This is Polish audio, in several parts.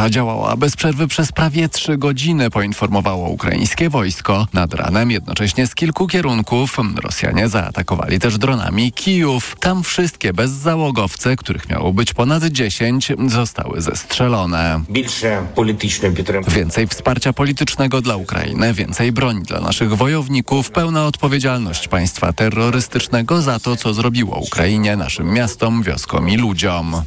tarcza działała bez przerwy przez prawie trzy godziny, poinformowało ukraińskie wojsko. Nad ranem jednocześnie z kilku kierunków Rosjanie zaatakowali też dronami Kijów. Tam wszystkie bezzałogowce, których miało być ponad 10, zostały zestrzelone. Więcej wsparcia politycznego dla Ukrainy, więcej broni dla naszych wojowników, pełna odpowiedzialność państwa terrorystycznego za to, co zrobiło Ukrainie, naszym miastom, wioskom i ludziom.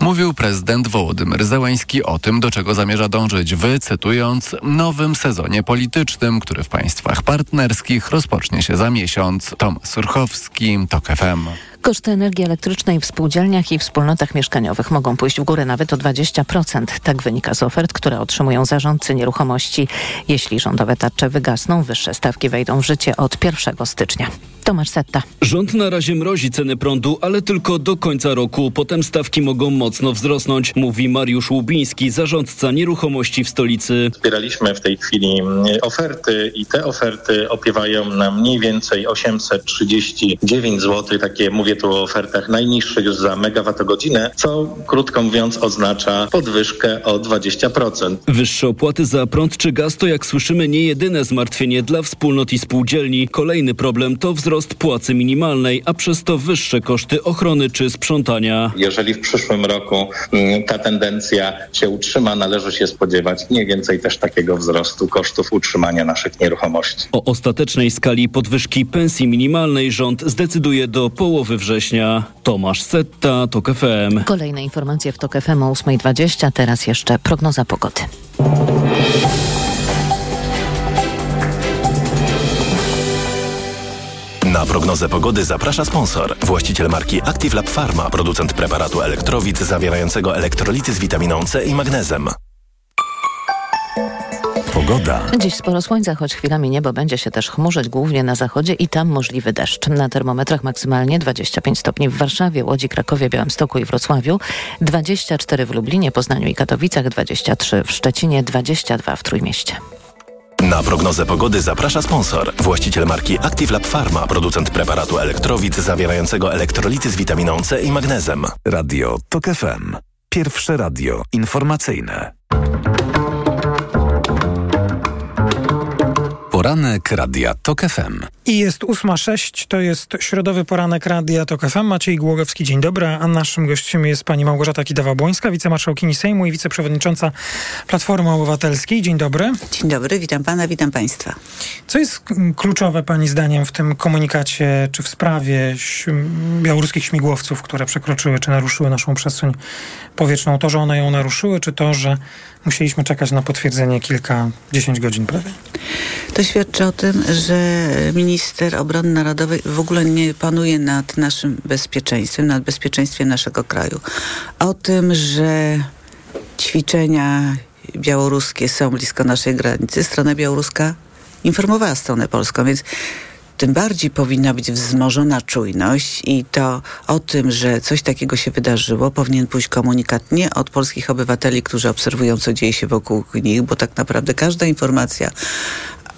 Mówił prezydent Wołodymyr Zełański o tym, do czego zamierza dążyć w, cytując, nowym sezonie politycznym, który w państwach partnerskich rozpocznie się za miesiąc. Tom Surchowski, TOK FM. Koszty energii elektrycznej w spółdzielniach i wspólnotach mieszkaniowych mogą pójść w górę nawet o 20%. Tak wynika z ofert, które otrzymują zarządcy nieruchomości. Jeśli rządowe tarcze wygasną, wyższe stawki wejdą w życie od 1 stycznia. Tomasz Setta. Rząd na razie mrozi ceny prądu, ale tylko do końca roku. Potem stawki mogą mocno wzrosnąć, mówi Mariusz Łubiński, zarządca nieruchomości w stolicy. Zbieraliśmy w tej chwili oferty i te oferty opiewają na mniej więcej 839 zł. Takie mówię tu o ofertach najniższych za megawattogodzinę, co krótko mówiąc oznacza podwyżkę o 20%. Wyższe opłaty za prąd czy gaz to jak słyszymy nie jedyne zmartwienie dla wspólnot i spółdzielni. Kolejny problem to wzrost płacy minimalnej, a przez to wyższe koszty ochrony czy sprzątania. Jeżeli w przyszłym roku mm, ta tendencja się utrzyma, należy się spodziewać mniej więcej też takiego wzrostu kosztów utrzymania naszych nieruchomości. O ostatecznej skali podwyżki pensji minimalnej rząd zdecyduje do połowy września. Tomasz Setta, TOK FM. Kolejne informacje w TOK FM o 8.20, teraz jeszcze prognoza pogody. Na prognozę pogody zaprasza sponsor. Właściciel marki Active Lab Pharma, producent preparatu elektrowid zawierającego elektrolity z witaminą C i magnezem. Pogoda. Dziś sporo słońca, choć chwilami niebo będzie się też chmurzyć, głównie na zachodzie i tam możliwy deszcz. Na termometrach maksymalnie 25 stopni w Warszawie, Łodzi, Krakowie, Białymstoku i Wrocławiu, 24 w Lublinie, Poznaniu i Katowicach, 23 w Szczecinie, 22 w Trójmieście. Na prognozę pogody zaprasza sponsor. Właściciel marki Active Lab Pharma, producent preparatu elektrowid zawierającego elektrolity z witaminą C i magnezem. Radio TOK FM. Pierwsze radio informacyjne. Poranek Radia TOK FM. I jest 8.06, to jest środowy poranek Radia TOK FM. Maciej Głogowski, dzień dobry. A naszym gościem jest pani Małgorzata Kidawa-Błońska, wicemarszałkini Sejmu i wiceprzewodnicząca Platformy Obywatelskiej. Dzień dobry. Dzień dobry, witam pana, witam państwa. Co jest kluczowe pani zdaniem w tym komunikacie, czy w sprawie białoruskich śmigłowców, które przekroczyły, czy naruszyły naszą przestrzeń powietrzną? To, że one ją naruszyły, czy to, że musieliśmy czekać na potwierdzenie kilka, dziesięć godzin prawie? To świadczy o tym, że minister obrony narodowej w ogóle nie panuje nad naszym bezpieczeństwem, nad bezpieczeństwem naszego kraju. O tym, że ćwiczenia białoruskie są blisko naszej granicy, strona białoruska informowała stronę polską, więc tym bardziej powinna być wzmożona czujność i to o tym, że coś takiego się wydarzyło, powinien pójść komunikat nie od polskich obywateli, którzy obserwują, co dzieje się wokół nich, bo tak naprawdę każda informacja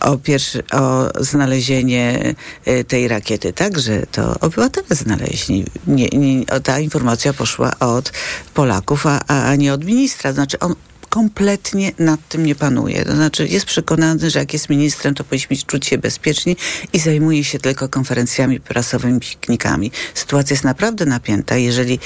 o, pierwszy, o znalezienie y, tej rakiety. Także to obywatele znaleźli. Nie, nie, ta informacja poszła od Polaków, a, a nie od ministra. Znaczy on kompletnie nad tym nie panuje. To znaczy jest przekonany, że jak jest ministrem, to powinniśmy czuć się bezpieczni i zajmuje się tylko konferencjami prasowymi, piknikami. Sytuacja jest naprawdę napięta. Jeżeli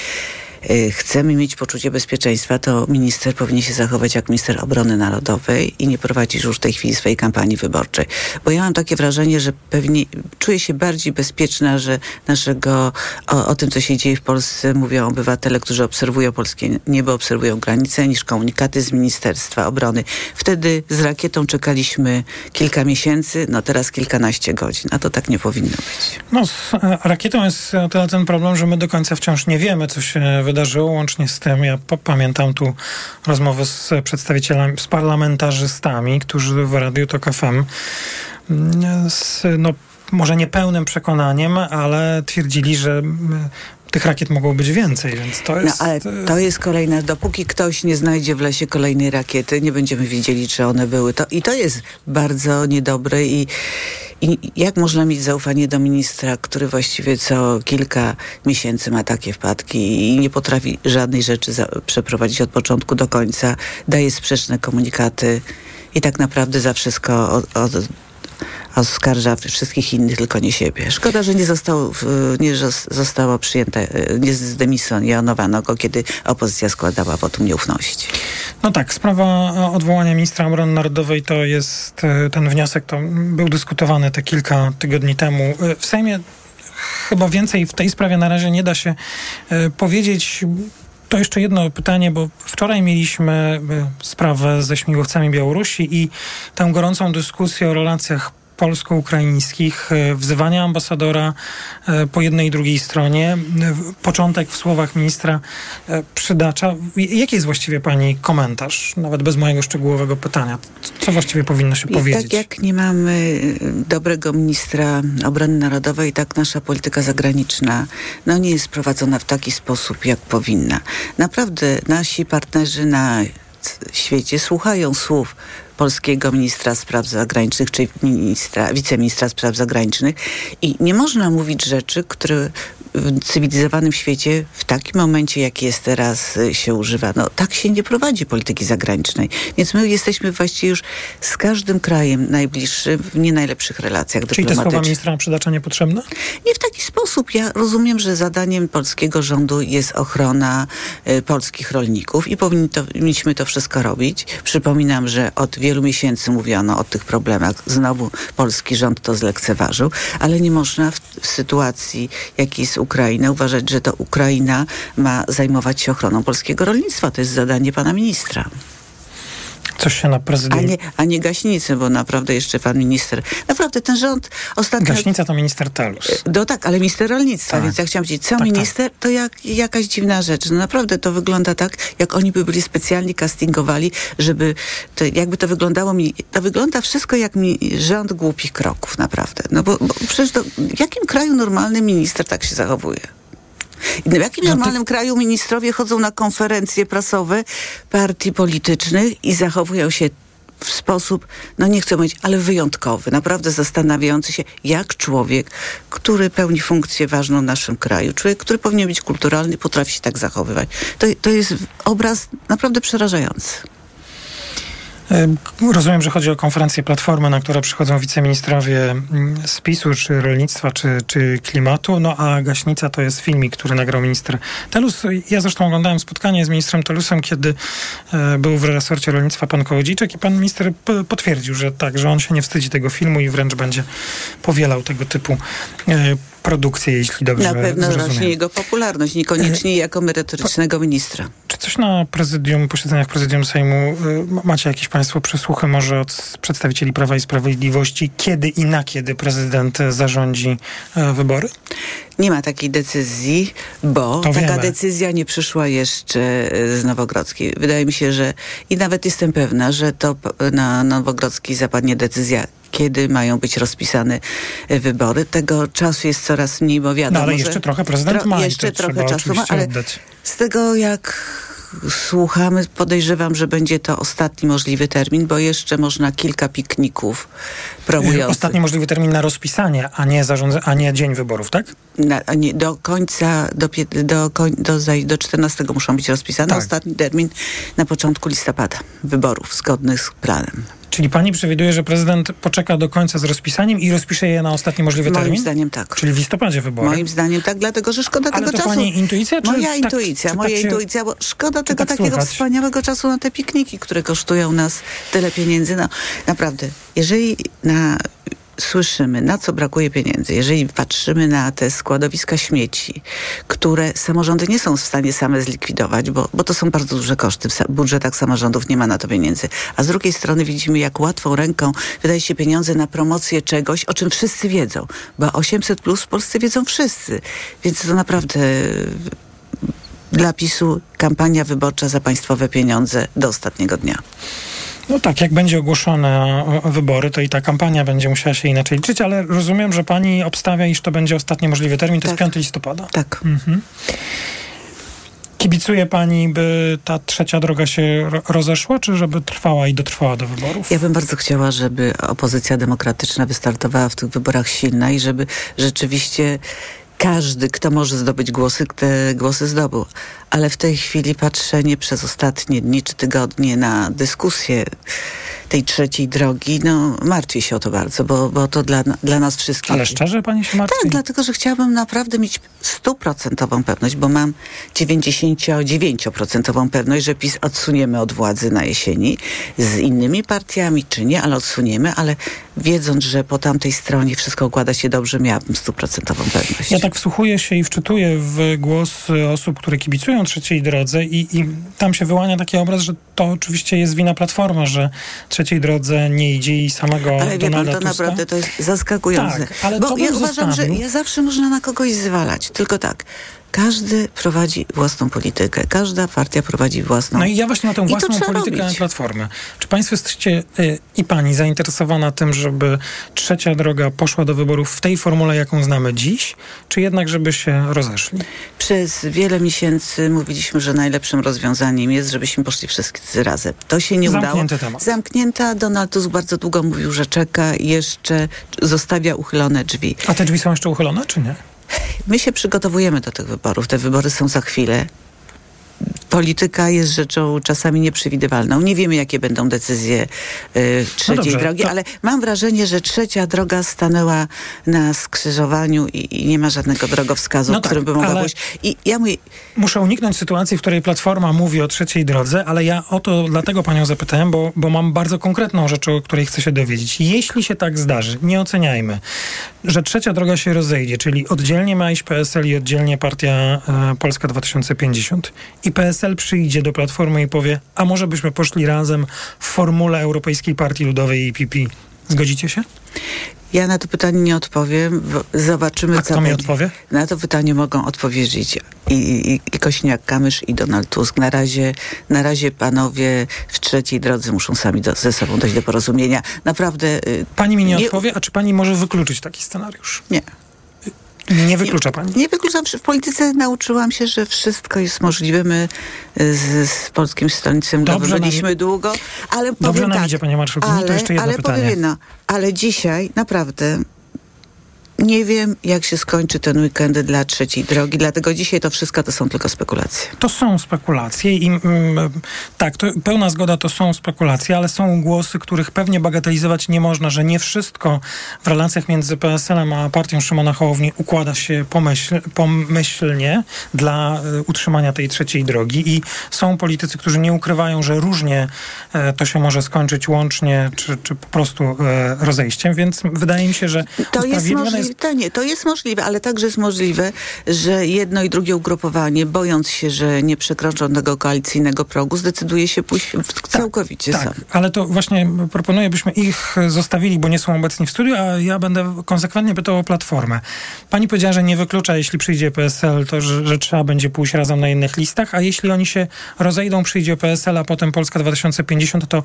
chcemy mieć poczucie bezpieczeństwa, to minister powinien się zachować jak minister obrony narodowej i nie prowadzić już w tej chwili swojej kampanii wyborczej. Bo ja mam takie wrażenie, że pewnie czuję się bardziej bezpieczna, że naszego, o, o tym, co się dzieje w Polsce, mówią obywatele, którzy obserwują polskie niebo, obserwują granice, niż komunikaty z Ministerstwa Obrony. Wtedy z rakietą czekaliśmy kilka miesięcy, no teraz kilkanaście godzin, a to tak nie powinno być. No z rakietą jest o tyle ten problem, że my do końca wciąż nie wiemy, co się wydarzy wydarzyło. Łącznie z tym, ja pamiętam tu rozmowę z przedstawicielami, z parlamentarzystami, którzy w Radiu Tok FM mm, z, no, może niepełnym przekonaniem, ale twierdzili, że mm, tych rakiet mogło być więcej, więc to no, jest... No ale to jest kolejna, dopóki ktoś nie znajdzie w lesie kolejnej rakiety, nie będziemy wiedzieli, czy one były. To, I to jest bardzo niedobre i I jak można mieć zaufanie do ministra, który właściwie co kilka miesięcy ma takie wpadki i nie potrafi żadnej rzeczy przeprowadzić od początku do końca, daje sprzeczne komunikaty i tak naprawdę za wszystko od, od, oskarża wszystkich innych, tylko nie siebie. Szkoda, że nie, został, nie zostało przyjęte, nie zdemisjonowano go, kiedy opozycja składała wotum nieufności. No tak, sprawa odwołania ministra obrony narodowej to jest, e, ten wniosek to był dyskutowany te kilka tygodni temu. E, w Sejmie chyba więcej w tej sprawie na razie nie da się e, powiedzieć. To jeszcze jedno pytanie, bo wczoraj mieliśmy sprawę ze śmigłowcami Białorusi i tę gorącą dyskusję o relacjach polsko-ukraińskich, e, wzywania ambasadora e, po jednej i drugiej stronie, początek w słowach ministra e, Przydacza. Jaki jest właściwie pani komentarz, nawet bez mojego szczegółowego pytania? Co właściwie powinno się I powiedzieć? Tak jak nie mamy dobrego ministra obrony narodowej, tak nasza polityka zagraniczna no, nie jest prowadzona w taki sposób, jak powinna. Naprawdę nasi partnerzy na świecie słuchają słów polskiego ministra spraw zagranicznych czy ministra, wiceministra spraw zagranicznych. I nie można mówić rzeczy, które w cywilizowanym świecie w takim momencie, jaki jest teraz, y, się używa. No, tak się nie prowadzi polityki zagranicznej. Więc my jesteśmy właściwie już z każdym krajem najbliższym w nie najlepszych relacjach Czyli te słowa ministra przydacza niepotrzebne? Nie w taki sposób. Ja rozumiem, że zadaniem polskiego rządu jest ochrona y, polskich rolników i powinniśmy to wszystko robić. Przypominam, że od wielu miesięcy mówiono o tych problemach. Znowu polski rząd to zlekceważył, ale nie można w, w sytuacji, jakiej jest Ukraina, uważać, że to Ukraina ma zajmować się ochroną polskiego rolnictwa. To jest zadanie pana ministra. Coś się na prezydent... A nie, a nie gaśnicy, bo naprawdę jeszcze pan minister... Naprawdę ten rząd ostatnio... Gaśnica to minister Telus. No tak, ale minister rolnictwa, tak. więc ja chciałam powiedzieć, co tak, minister, tak. to jak, jakaś dziwna rzecz. No naprawdę to wygląda tak, jak oni by byli specjalnie castingowali, żeby... To, jakby to wyglądało mi... To wygląda wszystko jak mi rząd głupich kroków, naprawdę. No bo, bo przecież to, w jakim kraju normalny minister tak się zachowuje? W jakim normalnym kraju ministrowie chodzą na konferencje prasowe partii politycznych i zachowują się w sposób, no nie chcę mówić, ale wyjątkowy, naprawdę zastanawiający się, jak człowiek, który pełni funkcję ważną w naszym kraju, człowiek, który powinien być kulturalny, potrafi się tak zachowywać. To, to jest obraz naprawdę przerażający. Rozumiem, że chodzi o konferencję Platformy, na którą przychodzą wiceministrowie mm, z PiSu, czy rolnictwa, czy, czy klimatu, no a Gaśnica to jest filmik, który nagrał minister Telus. Ja zresztą oglądałem spotkanie z ministrem Telusem, kiedy e, był w resorcie rolnictwa pan Kołodziejczak i pan minister potwierdził, że tak, że on się nie wstydzi tego filmu i wręcz będzie powielał tego typu e, produkcję, jeśli dobrze Na pewno zrozumiem. rośnie jego popularność, niekoniecznie e, jako merytorycznego ministra. Czy coś na prezydium, posiedzeniach prezydium Sejmu y, macie jakieś państwo przesłuchy może od przedstawicieli Prawa i Sprawiedliwości, kiedy i na kiedy prezydent zarządzi e, wybory? Nie ma takiej decyzji, bo to taka wiemy. decyzja nie przyszła jeszcze e, z Nowogrodzkiej. Wydaje mi się, że i nawet jestem pewna, że to na Nowogrodzkiej zapadnie decyzja kiedy mają być rozpisane e, wybory. Tego czasu jest coraz mniej, bo wiadomo, no, ale jeszcze trochę prezydent tro, ma. Jeszcze trochę czasu ma, ale z tego jak słuchamy, podejrzewam, że będzie to ostatni możliwy termin, bo jeszcze można kilka pikników promujących. Ostatni możliwy termin na rozpisanie, a nie, zarządza, a nie dzień wyborów, tak? Na, nie, do końca, do, do, do, do 14 muszą być rozpisane. Tak. Ostatni termin na początku listopada wyborów, zgodnych z planem. Czyli pani przewiduje, że prezydent poczeka do końca z rozpisaniem i rozpisze je na ostatni możliwy Moim termin? Moim zdaniem tak. Czyli w listopadzie wybory? Moim zdaniem tak, dlatego że szkoda Ale tego to czasu. pani intuicja? Czy moja tak, intuicja, czy moja tak się, intuicja, bo szkoda tego tak takiego słychać? wspaniałego czasu na te pikniki, które kosztują nas tyle pieniędzy. No naprawdę, jeżeli na słyszymy, na co brakuje pieniędzy, jeżeli patrzymy na te składowiska śmieci, które samorządy nie są w stanie same zlikwidować, bo, bo to są bardzo duże koszty. W budżetach samorządów nie ma na to pieniędzy. A z drugiej strony widzimy, jak łatwą ręką wydaje się pieniądze na promocję czegoś, o czym wszyscy wiedzą. Bo 800 plus w Polsce wiedzą wszyscy. Więc to naprawdę dla PiSu kampania wyborcza za państwowe pieniądze do ostatniego dnia. No tak, jak będzie ogłoszone wybory, to i ta kampania będzie musiała się inaczej liczyć, ale rozumiem, że pani obstawia, iż to będzie ostatni możliwy termin, to tak. jest 5 listopada. Tak. Mhm. Kibicuje pani, by ta trzecia droga się rozeszła, czy żeby trwała i dotrwała do wyborów? Ja bym bardzo chciała, żeby opozycja demokratyczna wystartowała w tych wyborach silna i żeby rzeczywiście każdy, kto może zdobyć głosy, te głosy zdobył. Ale w tej chwili patrzenie przez ostatnie dni czy tygodnie na dyskusję tej trzeciej drogi, no martwię się o to bardzo, bo, bo to dla, dla nas wszystkich... Ale szczerze pani się martwi? Tak, dlatego, że chciałabym naprawdę mieć stuprocentową pewność, bo mam 99% pewność, że PiS odsuniemy od władzy na jesieni z innymi partiami, czy nie, ale odsuniemy, ale wiedząc, że po tamtej stronie wszystko układa się dobrze, miałabym stuprocentową pewność. Ja tak wsłuchuję się i wczytuję w głos osób, które kibicują trzeciej drodze i, i tam się wyłania taki obraz, że to oczywiście jest wina Platformy, że trzeciej drodze nie idzie i samego Ale wie pan, to Tuska. naprawdę to jest zaskakujące. Tak, ale Bo to ja uważam, że zostawił. ja zawsze można na kogoś zwalać. Tylko tak. Każdy prowadzi własną politykę. Każda partia prowadzi własną. No i ja właśnie na tę własną politykę robić. Platformy. Czy państwo jesteście y, i pani zainteresowana tym, żeby trzecia droga poszła do wyborów w tej formule, jaką znamy dziś, czy jednak, żeby się rozeszli? Przez wiele miesięcy mówiliśmy, że najlepszym rozwiązaniem jest, żebyśmy poszli wszyscy razem. To się nie Zamknięty udało. temat. Zamknięta. Donald Tusk bardzo długo mówił, że czeka jeszcze zostawia uchylone drzwi. A te drzwi są jeszcze uchylone, czy nie? My się przygotowujemy do tych wyborów. Te wybory są za chwilę. Polityka jest rzeczą czasami nieprzewidywalną. Nie wiemy, jakie będą decyzje y, trzeciej dobrze, drogi, to- ale mam wrażenie, że trzecia droga stanęła na skrzyżowaniu i, i nie ma żadnego drogowskazu, No tak, którym by mogła ale- pójść. I ja mówię, Muszę uniknąć sytuacji, w której Platforma mówi o trzeciej drodze, ale ja o to dlatego panią zapytałem, bo, bo mam bardzo konkretną rzecz, o której chcę się dowiedzieć. Jeśli się tak zdarzy, nie oceniajmy, że trzecia droga się rozejdzie, czyli oddzielnie ma iść PSL i oddzielnie partia e, Polska 2050 i PSL przyjdzie do Platformy i powie, a może byśmy poszli razem w formule Europejskiej Partii Ludowej i PP. Zgodzicie się? ja na to pytanie nie odpowiem. Zobaczymy, A co kto mi będzie. odpowie? Na to pytanie mogą odpowiedzieć i, i, i Kośniak-Kamysz i Donald Tusk. Na razie, na razie panowie w trzeciej drodze muszą sami do, ze sobą dojść do porozumienia. Naprawdę... y, Pani mi nie, Nie- odpowie, a czy pani może wykluczyć taki scenariusz? Nie. Nie wyklucza pani. Nie wykluczam, że w polityce nauczyłam się, że wszystko jest możliwe. My y, z, z Polskim Stronnictwem Dobrze nam- długo, ale Dobrze nam tak, idzie, panie marszałku. To ale, jeszcze jedno ale pytanie. powiem jedno, ale dzisiaj naprawdę nie wiem, jak się skończy ten weekend dla trzeciej drogi, dlatego dzisiaj to wszystko to są tylko spekulacje. To są spekulacje i mm, tak, to, pełna zgoda to są spekulacje, ale są głosy, których pewnie bagatelizować nie można, że nie wszystko w relacjach między PSL-em a partią Szymona Hołowni układa się pomyśl, pomyślnie dla e, utrzymania tej trzeciej drogi i są politycy, którzy nie ukrywają, że różnie e, to się może skończyć łącznie czy, czy po prostu e, rozejściem, więc wydaje mi się, że To jest usprawiedliwione możliwe, to nie, to jest możliwe, ale także jest możliwe, że jedno i drugie ugrupowanie, bojąc się, że nie przekroczą tego koalicyjnego progu, zdecyduje się pójść w całkowicie tak, sam. ale to właśnie proponuję, byśmy ich zostawili, bo nie są obecni w studiu, a ja będę konsekwentnie pytał o Platformę. Pani powiedziała, że nie wyklucza, jeśli przyjdzie PSL, to że, że trzeba będzie pójść razem na innych listach, a jeśli oni się rozejdą, przyjdzie PSL, a potem Polska 2050, to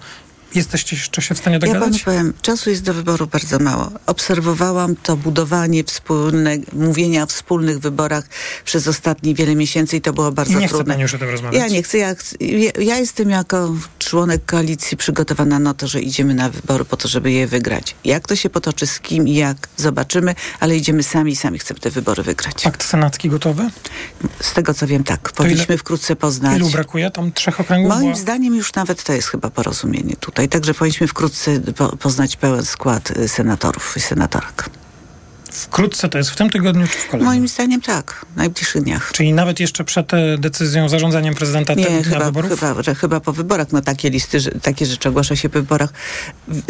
jesteście jeszcze się w stanie Ja panu dogadać? powiem, czasu jest do wyboru bardzo mało. Obserwowałam to budowanie wspólne, mówienia o wspólnych wyborach przez ostatnie wiele miesięcy i to było bardzo I nie chce trudne. pani już o tym rozmawiać. Ja nie chcę. Ja, ja, jestem jako członek koalicji przygotowana na to, że idziemy na wybory po to, żeby je wygrać. Jak to się potoczy, z kim i jak, zobaczymy, ale idziemy sami i sami chcemy te wybory wygrać. Akt senacki gotowy? Z tego co wiem, tak. Powinniśmy wkrótce poznać. Ilu brakuje? Tam trzech okręgów? Moim Bo- zdaniem już nawet to jest chyba porozumienie tutaj. Także powinniśmy wkrótce po, poznać pełen skład y, senatorów i senatorek. Wkrótce to jest w tym tygodniu czy w kolejnym? Moim zdaniem tak, w najbliższych dniach. Czyli nawet jeszcze przed e, decyzją, zarządzaniem prezydenta te- Nie, dla chyba, wyborów? chyba, że chyba po wyborach. No takie listy, że, takie rzeczy ogłasza się po wyborach.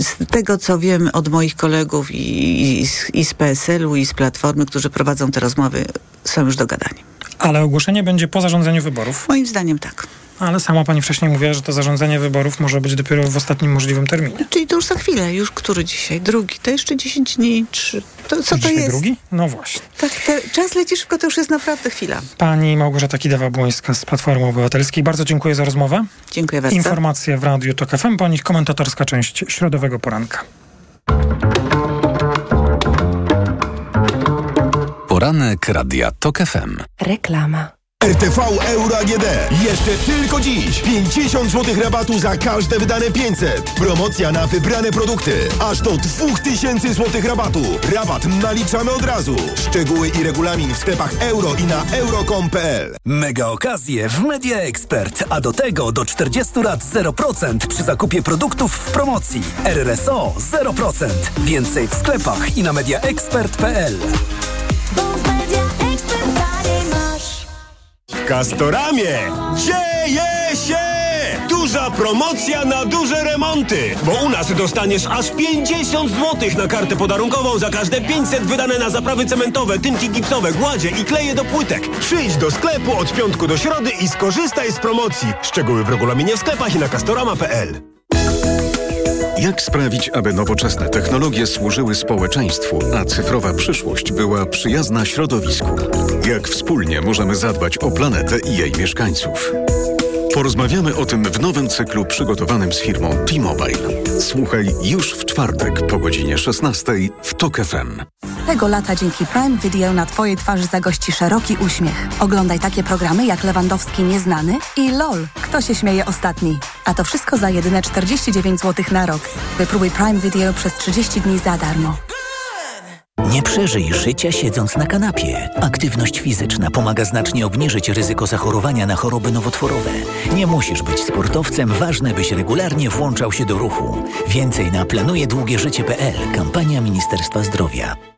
Z tego, co wiem od moich kolegów i, i, z, i z PSL-u, i z Platformy, którzy prowadzą te rozmowy, są już dogadani. Ale ogłoszenie będzie po zarządzeniu wyborów. Moim zdaniem tak. Ale sama pani wcześniej mówiła, że to zarządzanie wyborów może być dopiero w ostatnim możliwym terminie. Czyli to już za chwilę, już który dzisiaj? Drugi. To jeszcze 10 dni, trzy. To, co to jest? drugi? No właśnie. Tak, czas leci szybko, to już jest naprawdę chwila. Pani Małgorzata Kidawa-Błońska z Platformy Obywatelskiej. Bardzo dziękuję za rozmowę. Dziękuję bardzo. Informacje w Radiu TOK FM, po nich komentatorska część środowego poranka. Poranek Radia TOK FM. Reklama. RTV Euro AGD. Jeszcze tylko dziś. 50 zł rabatu za każde wydane 500. Promocja na wybrane produkty. Aż do 2000 zł rabatu. Rabat naliczamy od razu. Szczegóły i regulamin w sklepach euro i na euro.com.pl. Mega okazje w Media Expert, a do tego do 40 lat 0% przy zakupie produktów w promocji. RRSO 0%. Więcej w sklepach i na mediaexpert.pl. Castoramie dzieje się! Duża promocja na duże remonty! Bo u nas dostaniesz aż 50 zł na kartę podarunkową za każde 500 wydane na zaprawy cementowe, tynki gipsowe, gładzie i kleje do płytek. Przyjdź do sklepu od piątku do środy i skorzystaj z promocji. Szczegóły w regulaminie w sklepach i na castorama.pl. Jak sprawić, aby nowoczesne technologie służyły społeczeństwu, a cyfrowa przyszłość była przyjazna środowisku? Jak wspólnie możemy zadbać o planetę i jej mieszkańców? Porozmawiamy o tym w nowym cyklu przygotowanym z firmą T-Mobile. Słuchaj już w czwartek po godzinie 16 w TOK FM. Tego lata dzięki Prime Video na Twojej twarzy zagości szeroki uśmiech. Oglądaj takie programy jak Lewandowski Nieznany i LOL. Kto się śmieje ostatni? A to wszystko za jedyne 49 zł na rok. Wypróbuj Prime Video przez 30 dni za darmo. Nie przeżyj życia siedząc na kanapie. Aktywność fizyczna pomaga znacznie obniżyć ryzyko zachorowania na choroby nowotworowe. Nie musisz być sportowcem, ważne byś regularnie włączał się do ruchu. Więcej na planujedługieżycie.pl. Kampania Ministerstwa Zdrowia.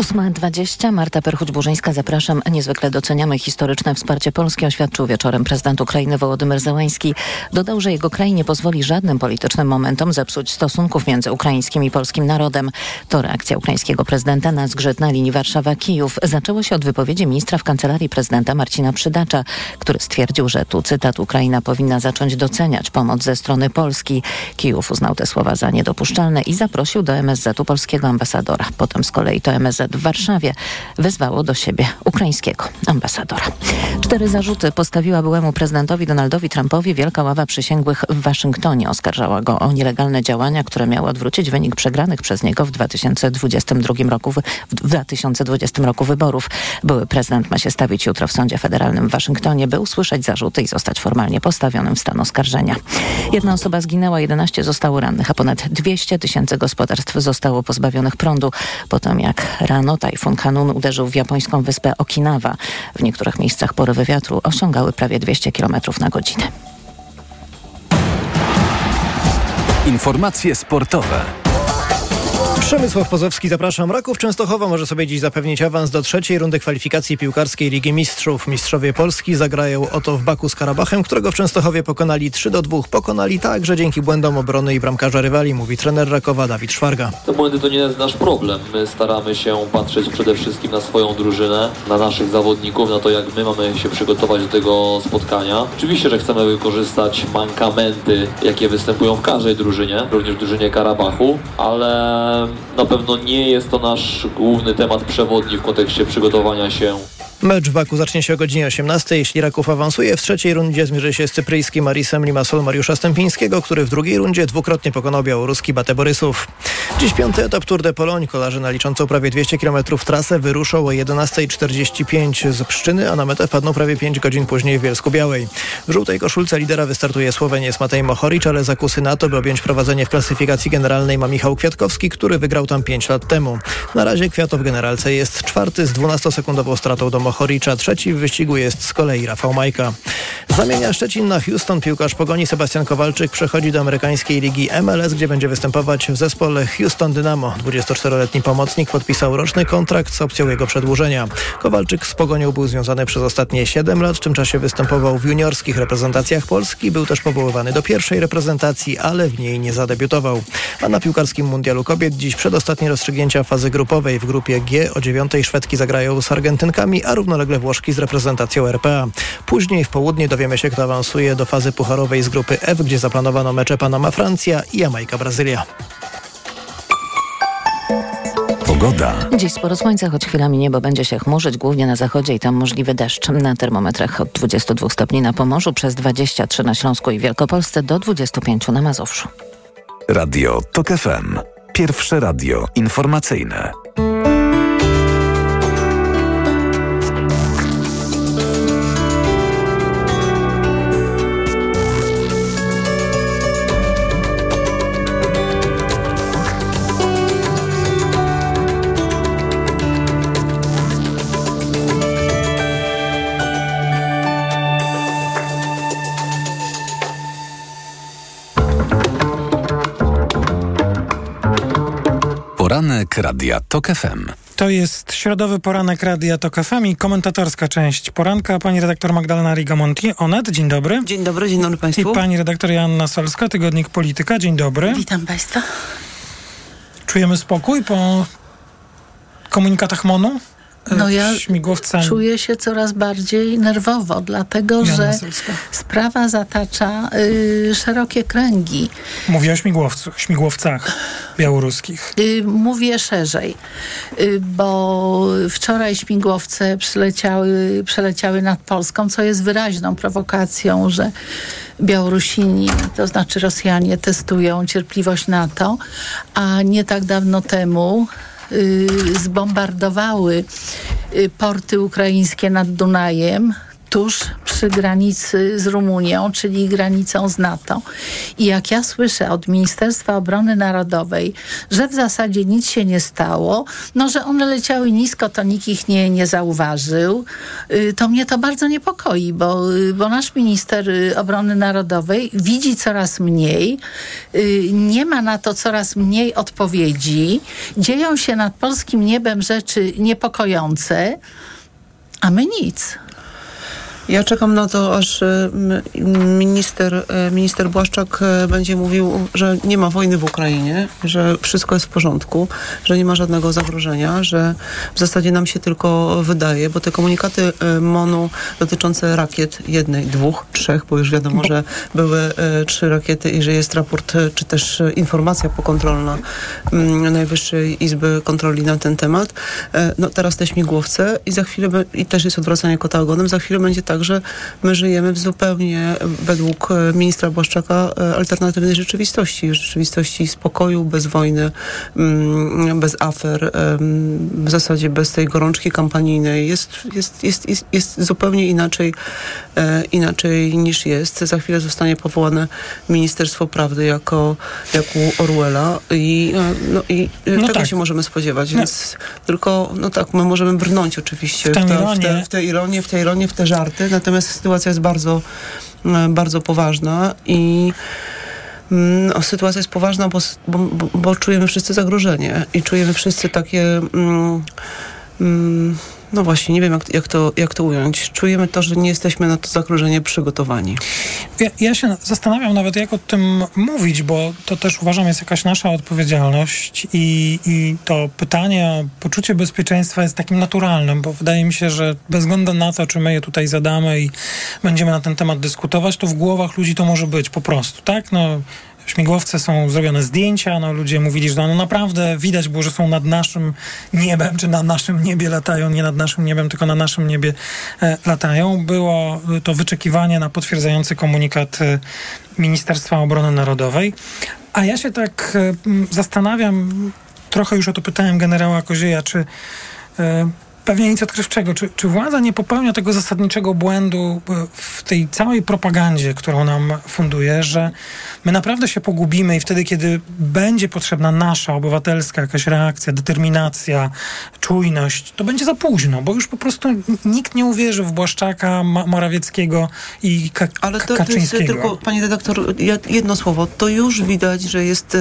8.20. Marta Perchuć-Burzyńska, zapraszam. Niezwykle doceniamy historyczne wsparcie Polski, oświadczył wieczorem prezydent Ukrainy Wołodymyr Zełański. Dodał, że jego kraj nie pozwoli żadnym politycznym momentom zepsuć stosunków między ukraińskim i polskim narodem. To reakcja ukraińskiego prezydenta na zgrzyt na linii Warszawa-Kijów. Zaczęło się od wypowiedzi ministra w kancelarii prezydenta Marcina Przydacza, który stwierdził, że tu cytat Ukraina powinna zacząć doceniać pomoc ze strony Polski. Kijów uznał te słowa za niedopuszczalne i zaprosił do MSZ-u polskiego ambasadora. Potem z kolei to MSZ w Warszawie wezwało do siebie ukraińskiego ambasadora. Cztery zarzuty postawiła byłemu prezydentowi Donaldowi Trumpowi Wielka Ława Przysięgłych w Waszyngtonie. Oskarżała go o nielegalne działania, które miały odwrócić wynik przegranych przez niego w 2022 roku, w 2020 roku wyborów. Były prezydent ma się stawić jutro w sądzie federalnym w Waszyngtonie, by usłyszeć zarzuty i zostać formalnie postawionym w stan oskarżenia. Jedna osoba zginęła, 11 zostało rannych, a ponad 200 tysięcy gospodarstw zostało pozbawionych prądu po tym, jak rano tajfun Kanun uderzył w japońską wyspę Okinawa. W niektórych miejscach porywy wiatru osiągały prawie 200 km na godzinę. Informacje sportowe. Przemysław Pozowski, zapraszam. Raków Częstochowa może sobie dziś zapewnić awans do trzeciej rundy kwalifikacji piłkarskiej Ligi Mistrzów. Mistrzowie Polski zagrają oto w Baku z Karabachem, którego w Częstochowie pokonali 3 do 2. Pokonali także dzięki błędom obrony i bramkarza rywali, mówi trener Rakowa Dawid Szwarga. Te błędy to nie jest nasz problem. My staramy się patrzeć przede wszystkim na swoją drużynę, na naszych zawodników, na to jak my mamy się przygotować do tego spotkania. Oczywiście, że chcemy wykorzystać mankamenty, jakie występują w każdej drużynie, również w drużynie Karabachu, ale na pewno nie jest to nasz główny temat przewodni w kontekście przygotowania się Mecz w Baku zacznie się o godzinie 18. Jeśli Raków awansuje, w trzeciej rundzie zmierzy się z cypryjskim Marisem Limassol Mariusza Stępińskiego, który w drugiej rundzie dwukrotnie pokonał białoruski Batę Borysów. Dziś piąty etap Tour de Pologne. Kolarze na liczącą prawie 200 km trasę wyruszą o 11.45 z Pszczyny, a na metę wpadną prawie 5 godzin później w Bielsku Białej. W żółtej koszulce lidera wystartuje Słoweniec Matej Mohoric, ale zakusy na to, by objąć prowadzenie w klasyfikacji generalnej ma Michał Kwiatkowski, który wygrał tam 5 lat temu. Na razie Kwiato w generalce jest czwarty z 12-sekundową stratą do Mohoricza. Trzeci w wyścigu jest z kolei Rafał Majka. Zamienia Szczecin na Houston. Piłkarz Pogoni Sebastian Kowalczyk przechodzi do amerykańskiej ligi MLS, gdzie będzie występować w zespole Houston Dynamo. 24-letni pomocnik podpisał roczny kontrakt z opcją jego przedłużenia. Kowalczyk z Pogonią był związany przez ostatnie 7 lat. W tym czasie występował w juniorskich reprezentacjach Polski. Był też powoływany do pierwszej reprezentacji, ale w niej nie zadebiutował. A na piłkarskim mundialu kobiet dziś przedostatnie rozstrzygnięcia fazy grupowej. W grupie G o 9 Szwedki zagrają z Argentynkami, a równolegle Włoszki z reprezentacją RPA. Później w południe dowiemy się, kto awansuje do fazy pucharowej z grupy F, gdzie zaplanowano mecze Panama Francja i Jamajka Brazylia. Pogoda. Dziś sporo słońca, choć chwilami niebo będzie się chmurzyć, głównie na zachodzie i tam możliwy deszcz. Na termometrach od 22 stopni na Pomorzu, przez 23 na Śląsku i Wielkopolsce, do 25 na Mazowszu. Radio TOK FM. Pierwsze radio informacyjne. Poranek Radia TOK FM. To jest środowy poranek Radia TOK FM i komentatorska część poranka. Pani redaktor Magdalena Rigamonti, Onet, dzień dobry. Dzień dobry, dzień dobry Państwu. I pani redaktor Joanna Solska, Tygodnik Polityka, dzień dobry. Witam Państwa. Czujemy spokój po komunikatach MONU? No ja śmigłowcami. czuję się coraz bardziej nerwowo, dlatego Joanna że Solska. sprawa zatacza y, szerokie kręgi. Mówię o śmigłowcach, śmigłowcach białoruskich. Y, mówię szerzej, y, bo wczoraj śmigłowce przyleciały, przeleciały nad Polską, co jest wyraźną prowokacją, że Białorusini, to znaczy Rosjanie, testują cierpliwość NATO, a nie tak dawno temu zbombardowały y, porty ukraińskie nad Dunajem tuż przy granicy z Rumunią, czyli granicą z NATO. I jak ja słyszę od Ministerstwa Obrony Narodowej, że w zasadzie nic się nie stało, no że one leciały nisko, to nikt ich nie, nie zauważył, y, to mnie to bardzo niepokoi, bo, y, bo nasz minister y, obrony narodowej widzi coraz mniej, nie ma na to coraz mniej odpowiedzi, dzieją się nad polskim niebem rzeczy niepokojące, a my nic. Ja czekam na to, aż m, minister, e, minister Błaszczak e, będzie mówił, że nie ma wojny w Ukrainie, że wszystko jest w porządku, że nie ma żadnego zagrożenia, że w zasadzie nam się tylko wydaje, bo te komunikaty MONU dotyczące rakiet, jednej, dwóch, trzech, bo już wiadomo, że były trzy rakiety i że jest raport, czy też informacja pokontrolna m, Najwyższej Izby Kontroli na ten temat. No teraz te śmigłowce i za chwilę, i też jest odwracanie kota ogonem, za chwilę będzie tak, że my żyjemy w zupełnie, według e, ministra Błaszczaka, e, alternatywnej rzeczywistości. Rzeczywistości spokoju, bez wojny, mm, bez afer, w zasadzie bez tej gorączki kampanijnej. Jest, jest, jest, jest, jest zupełnie inaczej, e, inaczej niż jest. Za chwilę zostanie powołane Ministerstwo Prawdy jako, jak u Orwella i, no, i No tego tak. się możemy spodziewać, No. więc tylko, no tak, my możemy brnąć oczywiście W w, te, w, te, w te ironię, w te ironię, w te żarty, natomiast sytuacja jest bardzo, e, bardzo poważna i mm, no, sytuacja jest poważna, bo, bo, bo, czujemy wszyscy zagrożenie i czujemy wszyscy takie mm, no właśnie, nie wiem jak, jak, to, jak to ująć. Czujemy to, że nie jesteśmy na to zagrożenie przygotowani. Ja, ja się zastanawiam nawet, jak o tym mówić, bo to też uważam jest jakaś nasza odpowiedzialność i, i to pytanie o poczucie bezpieczeństwa jest takim naturalnym, bo wydaje mi się, że bez względu na to, czy my je tutaj zadamy i będziemy na ten temat dyskutować, to w głowach ludzi to może być po prostu, tak? No, śmigłowce są zrobione zdjęcia, no ludzie mówili, że no naprawdę widać było, że są nad naszym niebem, czy na naszym niebie latają, nie nad naszym niebem, tylko na naszym niebie e, latają. Było e, to wyczekiwanie na potwierdzający komunikat e, Ministerstwa Obrony Narodowej. A ja się tak zastanawiam, trochę już o to pytałem generała Kozieja, czy pewnie nic odkrywczego. Czy, czy władza nie popełnia tego zasadniczego błędu e, w tej całej propagandzie, którą nam funduje, że my naprawdę się pogubimy i wtedy, kiedy będzie potrzebna nasza obywatelska jakaś reakcja, determinacja, czujność, to będzie za późno, bo już po prostu nikt nie uwierzy w Błaszczaka, Ma- Morawieckiego i Ka- Ale to, to jest Kaczyńskiego. tylko, panie redaktor, jedno słowo. To już widać, że jest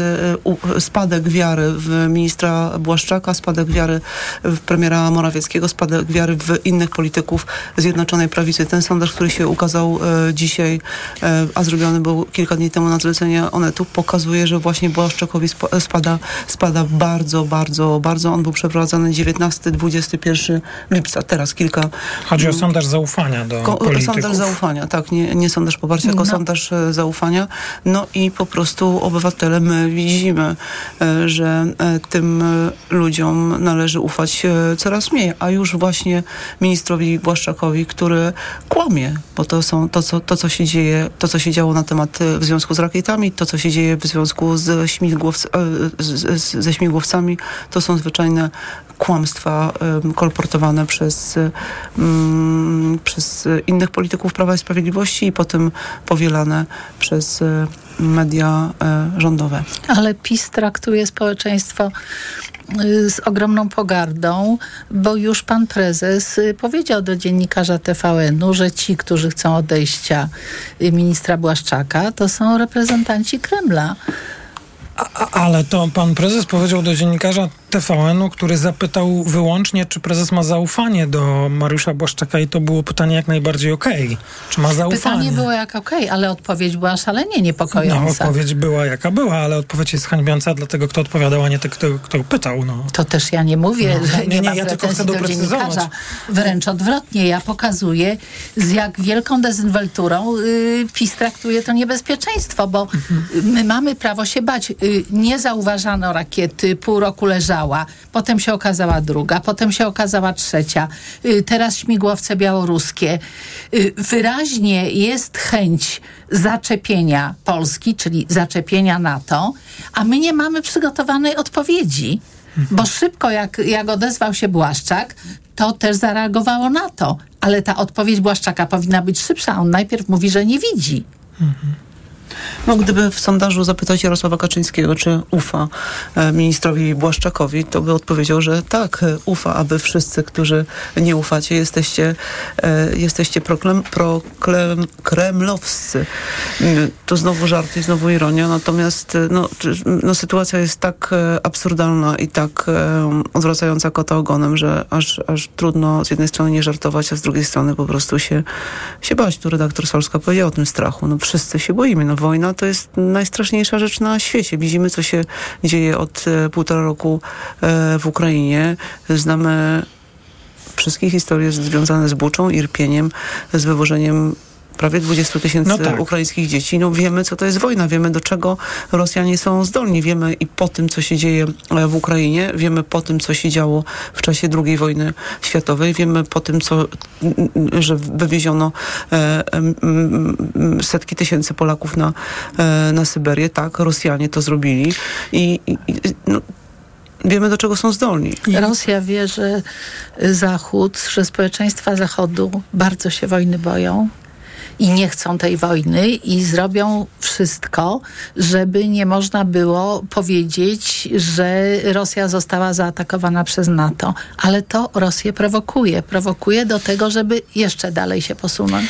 e, spadek wiary w ministra Błaszczaka, spadek wiary w premiera Morawieckiego. Kaczyńskiego, spadek wiary w innych polityków Zjednoczonej Prawicy. Ten sondaż, który się ukazał e, dzisiaj, e, a zrobiony był kilka dni temu na zlecenie Onetu, pokazuje, że właśnie Błaszczakowi sp- spada, spada bardzo, bardzo, bardzo. On był przeprowadzany 19-21 lipca, teraz kilka... Chodzi o sondaż zaufania do Ko- polityków. Sondaż zaufania, tak, nie, nie sondaż poparcia, tylko No. sondaż e, zaufania. No i po prostu obywatele, my widzimy, e, że e, tym e, ludziom należy ufać e, coraz mniej, a już właśnie ministrowi Błaszczakowi, który kłamie, bo to są to, co, to, co się dzieje, to, co się działo na temat e, w związku z rakietami, to, co się dzieje w związku e, z, z, ze śmigłowcami, to są zwyczajne kłamstwa kolportowane przez, e, mm, przez e, innych polityków Prawa i Sprawiedliwości i potem powielane przez e, media e, rządowe. Ale PiS traktuje społeczeństwo y, z ogromną pogardą, bo już pan prezes y, powiedział do dziennikarza TVN-u, że ci, którzy chcą odejścia y, ministra Błaszczaka, to są reprezentanci Kremla. A, ale to pan prezes powiedział do dziennikarza TVN-u, który zapytał wyłącznie, czy prezes ma zaufanie do Mariusza Błaszczaka i to było pytanie jak najbardziej okej. Czy ma zaufanie? Pytanie było jak okej, ale odpowiedź była szalenie No, niepokojąca. odpowiedź była jaka była, ale odpowiedź jest hańbiąca dlatego, kto odpowiadał, a nie ten, kto, kto pytał. No. To też ja nie mówię, No, że nie, nie, nie, ma ja tylko chcę do dziennikarza. Wręcz odwrotnie, ja pokazuję, z jak wielką dezynwelturą y, PiS traktuje to niebezpieczeństwo, bo Mhm. my mamy prawo się bać. Y, nie zauważano rakiety, pół roku potem się okazała druga, potem się okazała trzecia, y, teraz śmigłowce białoruskie. Y, wyraźnie jest chęć zaczepienia Polski, czyli zaczepienia NATO, a my nie mamy przygotowanej odpowiedzi. Bo szybko, jak, jak odezwał się Błaszczak, to też zareagowało na to. Ale ta odpowiedź Błaszczaka powinna być szybsza. On najpierw mówi, że nie widzi. No, gdyby w sondażu zapytać Jarosława Kaczyńskiego, czy ufa e, ministrowi Błaszczakowi, to by odpowiedział, że tak, e, ufa, a wy wszyscy, którzy nie ufacie, jesteście, e, jesteście proklem, proklem, kremlowscy. Mm, To znowu żart i znowu ironia, natomiast no, no, sytuacja jest tak absurdalna i tak odwracająca kota ogonem, że aż, aż trudno z jednej strony nie żartować, a z drugiej strony po prostu się, się bać. Tu redaktor Solska powiedział o tym strachu. No wszyscy się boimy. No wojna to jest najstraszniejsza rzecz na świecie. Widzimy, co się dzieje od e, półtora roku e, w Ukrainie. Znamy wszystkie historie związane z Buczą, Irpieniem, z wywożeniem prawie 20 tysięcy No tak. ukraińskich dzieci. No wiemy, co to jest wojna, wiemy, do czego Rosjanie są zdolni. Wiemy i po tym, co się dzieje e, w Ukrainie, wiemy po tym, co się działo w czasie II wojny światowej, wiemy po tym, co, że wywieziono e, setki tysięcy Polaków na, e, na Syberię. Tak, Rosjanie to zrobili i, i i, no, wiemy, do czego są zdolni. Rosja wie, że Zachód, że społeczeństwa Zachodu bardzo się wojny boją i nie chcą tej wojny i zrobią wszystko, żeby nie można było powiedzieć, że Rosja została zaatakowana przez NATO. Ale to Rosję prowokuje. Prowokuje do tego, żeby jeszcze dalej się posunąć.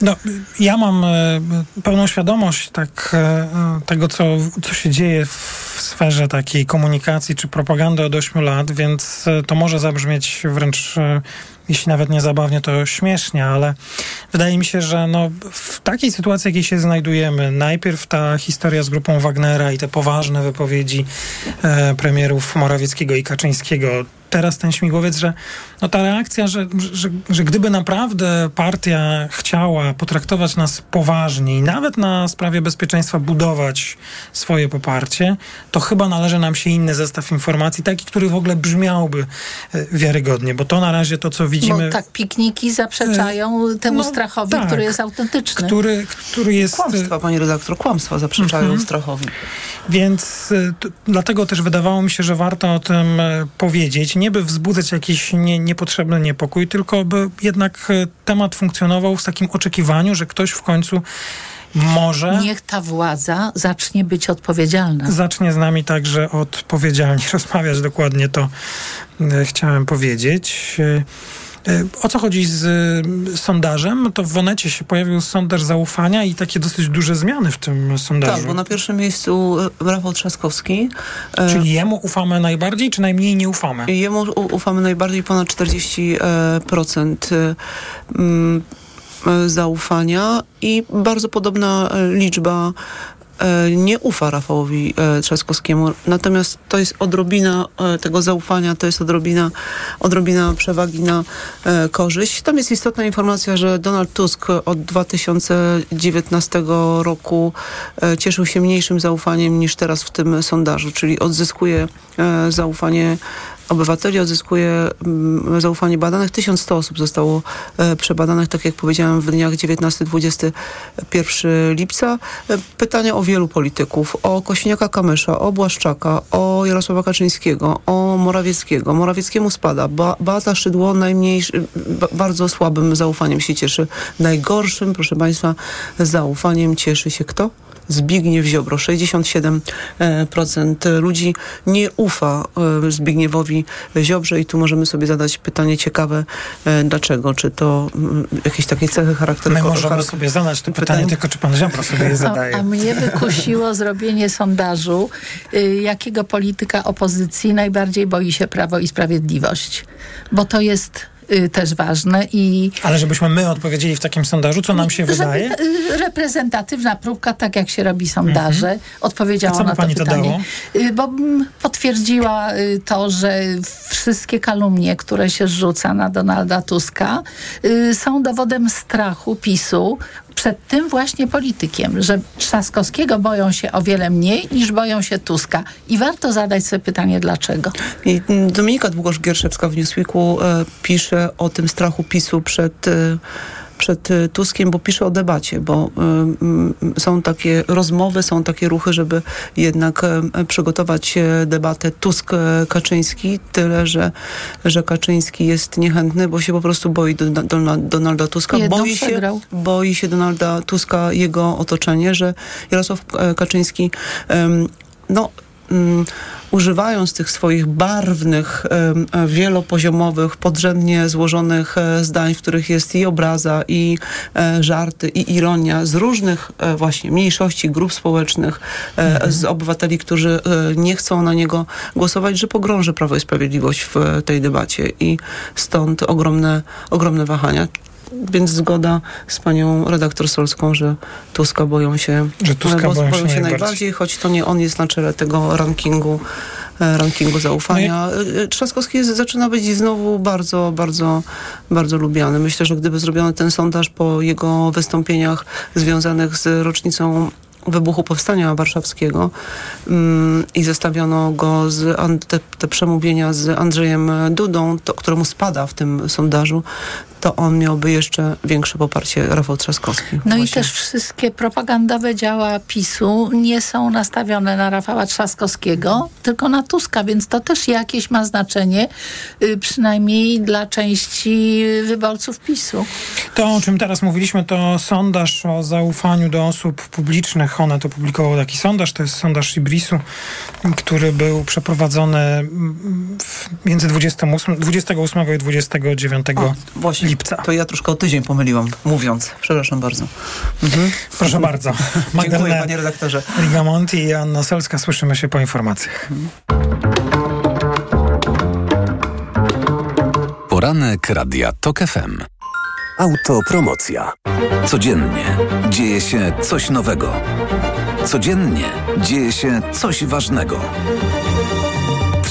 No, ja mam e, pełną świadomość tak, e, tego, co, co się dzieje w sferze takiej komunikacji czy propagandy od 8 lat, więc e, to może zabrzmieć wręcz, jeśli nawet nie zabawnie, to śmiesznie, ale wydaje mi się, że no, w takiej sytuacji, jakiej się znajdujemy, najpierw ta historia z grupą Wagnera i te poważne wypowiedzi e, premierów Morawieckiego i Kaczyńskiego, teraz ten śmigłowiec, że no ta reakcja, że, że, że gdyby naprawdę partia chciała potraktować nas poważnie i nawet na sprawie bezpieczeństwa budować swoje poparcie, to chyba należy nam się inny zestaw informacji, taki, który w ogóle brzmiałby e, wiarygodnie, bo to na razie to, co widzimy... Bo tak, pikniki zaprzeczają temu no, strachowi, tak. który jest autentyczny. Który, który jest... Kłamstwa, pani redaktor, kłamstwa zaprzeczają Mhm. strachowi. Więc y, t- dlatego też wydawało mi się, że warto o tym e, powiedzieć, nie by wzbudzać jakiś nie, niepotrzebny niepokój, tylko by jednak e, temat funkcjonował w takim oczekiwaniu, że ktoś w końcu może Niech ta władza zacznie być odpowiedzialna. zacznie z nami także odpowiedzialnie rozmawiać. Dokładnie to e, chciałem powiedzieć. E, o co chodzi z sondażem? To w Wonecie się pojawił sondaż zaufania i takie dosyć duże zmiany w tym sondażu. Tak, bo na pierwszym miejscu e, Rafał Trzaskowski. E, Czyli jemu ufamy najbardziej, czy najmniej nie ufamy? Jemu ufamy najbardziej ponad 40% e, mm, e, zaufania i bardzo podobna liczba nie ufa Rafałowi e, Trzaskowskiemu. Natomiast to jest odrobina e, tego zaufania, to jest odrobina, odrobina przewagi na e, korzyść. Tam jest istotna informacja, że Donald Tusk od 2019 roku e, cieszył się mniejszym zaufaniem niż teraz w tym sondażu, czyli odzyskuje e, zaufanie obywateli, odzyskuje mm, zaufanie badanych. 1100 osób zostało e, przebadanych, tak jak powiedziałem, w dniach 19-21 lipca. E, Pytania o wielu polityków, o Kośniaka-Kamysza, o Błaszczaka, o Jarosława Kaczyńskiego, o Morawieckiego. Morawieckiemu spada. Ba Beata Szydło najmniejszy, ba bardzo słabym zaufaniem się cieszy. Najgorszym, proszę Państwa, zaufaniem cieszy się kto? Zbigniew Ziobro. 67% ludzi nie ufa e, Zbigniewowi Ziobrze i tu możemy sobie zadać pytanie ciekawe, e, dlaczego? Czy to mm, jakieś takie cechy charakteru? My możemy sobie zadać to pytanie, tylko czy pan Ziobro sobie je A, zadaje? a mnie wykusiło zrobienie sondażu, y, jakiego polityka opozycji najbardziej boi się Prawo i Sprawiedliwość. Bo to jest też ważne i Ale żebyśmy my odpowiedzieli w takim sondażu, co nam się wydaje? Y, reprezentatywna próbka, tak jak się robi sondaże, odpowiedziała A co na to pani to pytanie. Y, Bo potwierdziła y, to, że wszystkie kalumnie, które się rzuca na Donalda Tuska, y, są dowodem strachu PiSu przed tym właśnie politykiem, że Trzaskowskiego boją się o wiele mniej niż boją się Tuska. I warto zadać sobie pytanie, dlaczego. I mm, Dominika Długosz-Gierszewska w Newsweeku e, pisze o tym strachu PiSu przed, e, przed e, Tuskiem, bo pisze o debacie, bo e, mm, są takie rozmowy, są takie ruchy, żeby jednak e, przygotować debatę Tusk-Kaczyński, tyle, że, że Kaczyński jest niechętny, bo się po prostu boi Dona- Dona- Donalda Tuska. Jedną Boi się, boi się Donalda Tuska, jego otoczenie, że Jarosław Kaczyński no, używając tych swoich barwnych, e, wielopoziomowych, podrzędnie złożonych e, zdań, w których jest i obraza, i e, żarty, i ironia z różnych właśnie mniejszości, grup społecznych, e, z obywateli, którzy nie chcą na niego głosować, że pogrąży Prawo i Sprawiedliwość w tej debacie i stąd ogromne, ogromne wahania. Więc zgoda z panią redaktor Solską, że Tuska boją się, Że Tuska bo- boją się najbardziej, najbardziej. choć to nie on jest na czele tego rankingu, e, rankingu zaufania. E, Trzaskowski jest, zaczyna być znowu bardzo, bardzo, bardzo lubiany. Myślę, że gdyby zrobiono ten sondaż po jego wystąpieniach związanych z rocznicą wybuchu Powstania Warszawskiego mm, i zestawiono go z te, te przemówienia z Andrzejem Dudą, to, któremu spada w tym sondażu, to on miałby jeszcze większe poparcie Rafał Trzaskowski. No i też wszystkie propagandowe działa PiSu nie są nastawione na Rafała Trzaskowskiego, tylko na Tuska, więc to też jakieś ma znaczenie, y, przynajmniej dla części wyborców PiSu. To, o czym teraz mówiliśmy, to sondaż o zaufaniu do osób publicznych. One to publikowało taki sondaż. To jest sondaż Ibrisu, który był przeprowadzony mm, między 28, 28 i 29 Właśnie, lipca. To ja troszkę o tydzień pomyliłam, mówiąc. Przepraszam bardzo. Mhm. Proszę bardzo. Dziękuję, panie redaktorze. Rigamonti i Anna Selska. Słyszymy się po informacjach. Poranek Radia TOK FM. Autopromocja. Codziennie dzieje się coś nowego. Codziennie dzieje się coś ważnego.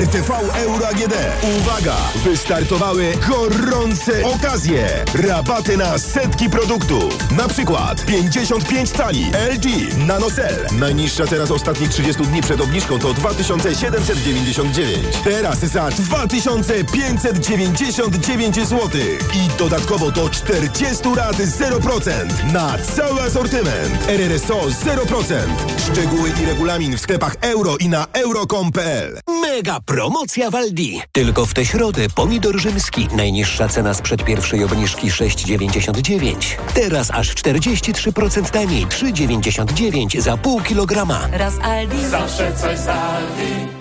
RTV Euro AGD. Uwaga! Wystartowały gorące okazje. Rabaty na setki produktów. Na przykład 55 cali LG NanoCell. Najniższa teraz ostatnich 30 dni przed obniżką to 2799. Teraz za 2599 zł. I dodatkowo do 40 lat 0% na cały asortyment. RRSO 0%. Szczegóły i regulamin w sklepach euro i na euro.com.pl. Mega promocja w Aldi. Tylko w tę środę pomidor rzymski. Najniższa cena sprzed pierwszej obniżki 6,99. Teraz aż 43% taniej 3,99 za pół kilograma. Raz Aldi. Zawsze coś z Aldi.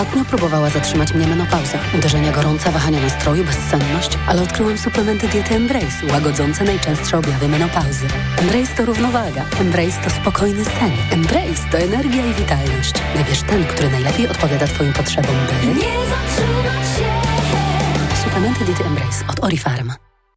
Ostatnio próbowała zatrzymać mnie menopauza. Uderzenia gorąca, wahania nastroju, bezsenność, ale odkryłam suplementy diety Embrace, łagodzące najczęstsze objawy menopauzy. Embrace to równowaga. Embrace to spokojny sen. Embrace to energia i witalność. Wybierz ten, który najlepiej odpowiada Twoim potrzebom, by... Nie zatrzymać się. Suplementy diety Embrace od Orifarm.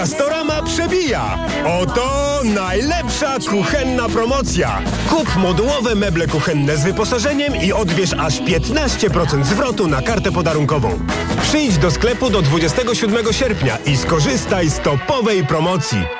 Castorama przebija! Oto najlepsza kuchenna promocja! Kup modułowe meble kuchenne z wyposażeniem i odbierz aż 15% zwrotu na kartę podarunkową. Przyjdź do sklepu do 27 sierpnia i skorzystaj z topowej promocji.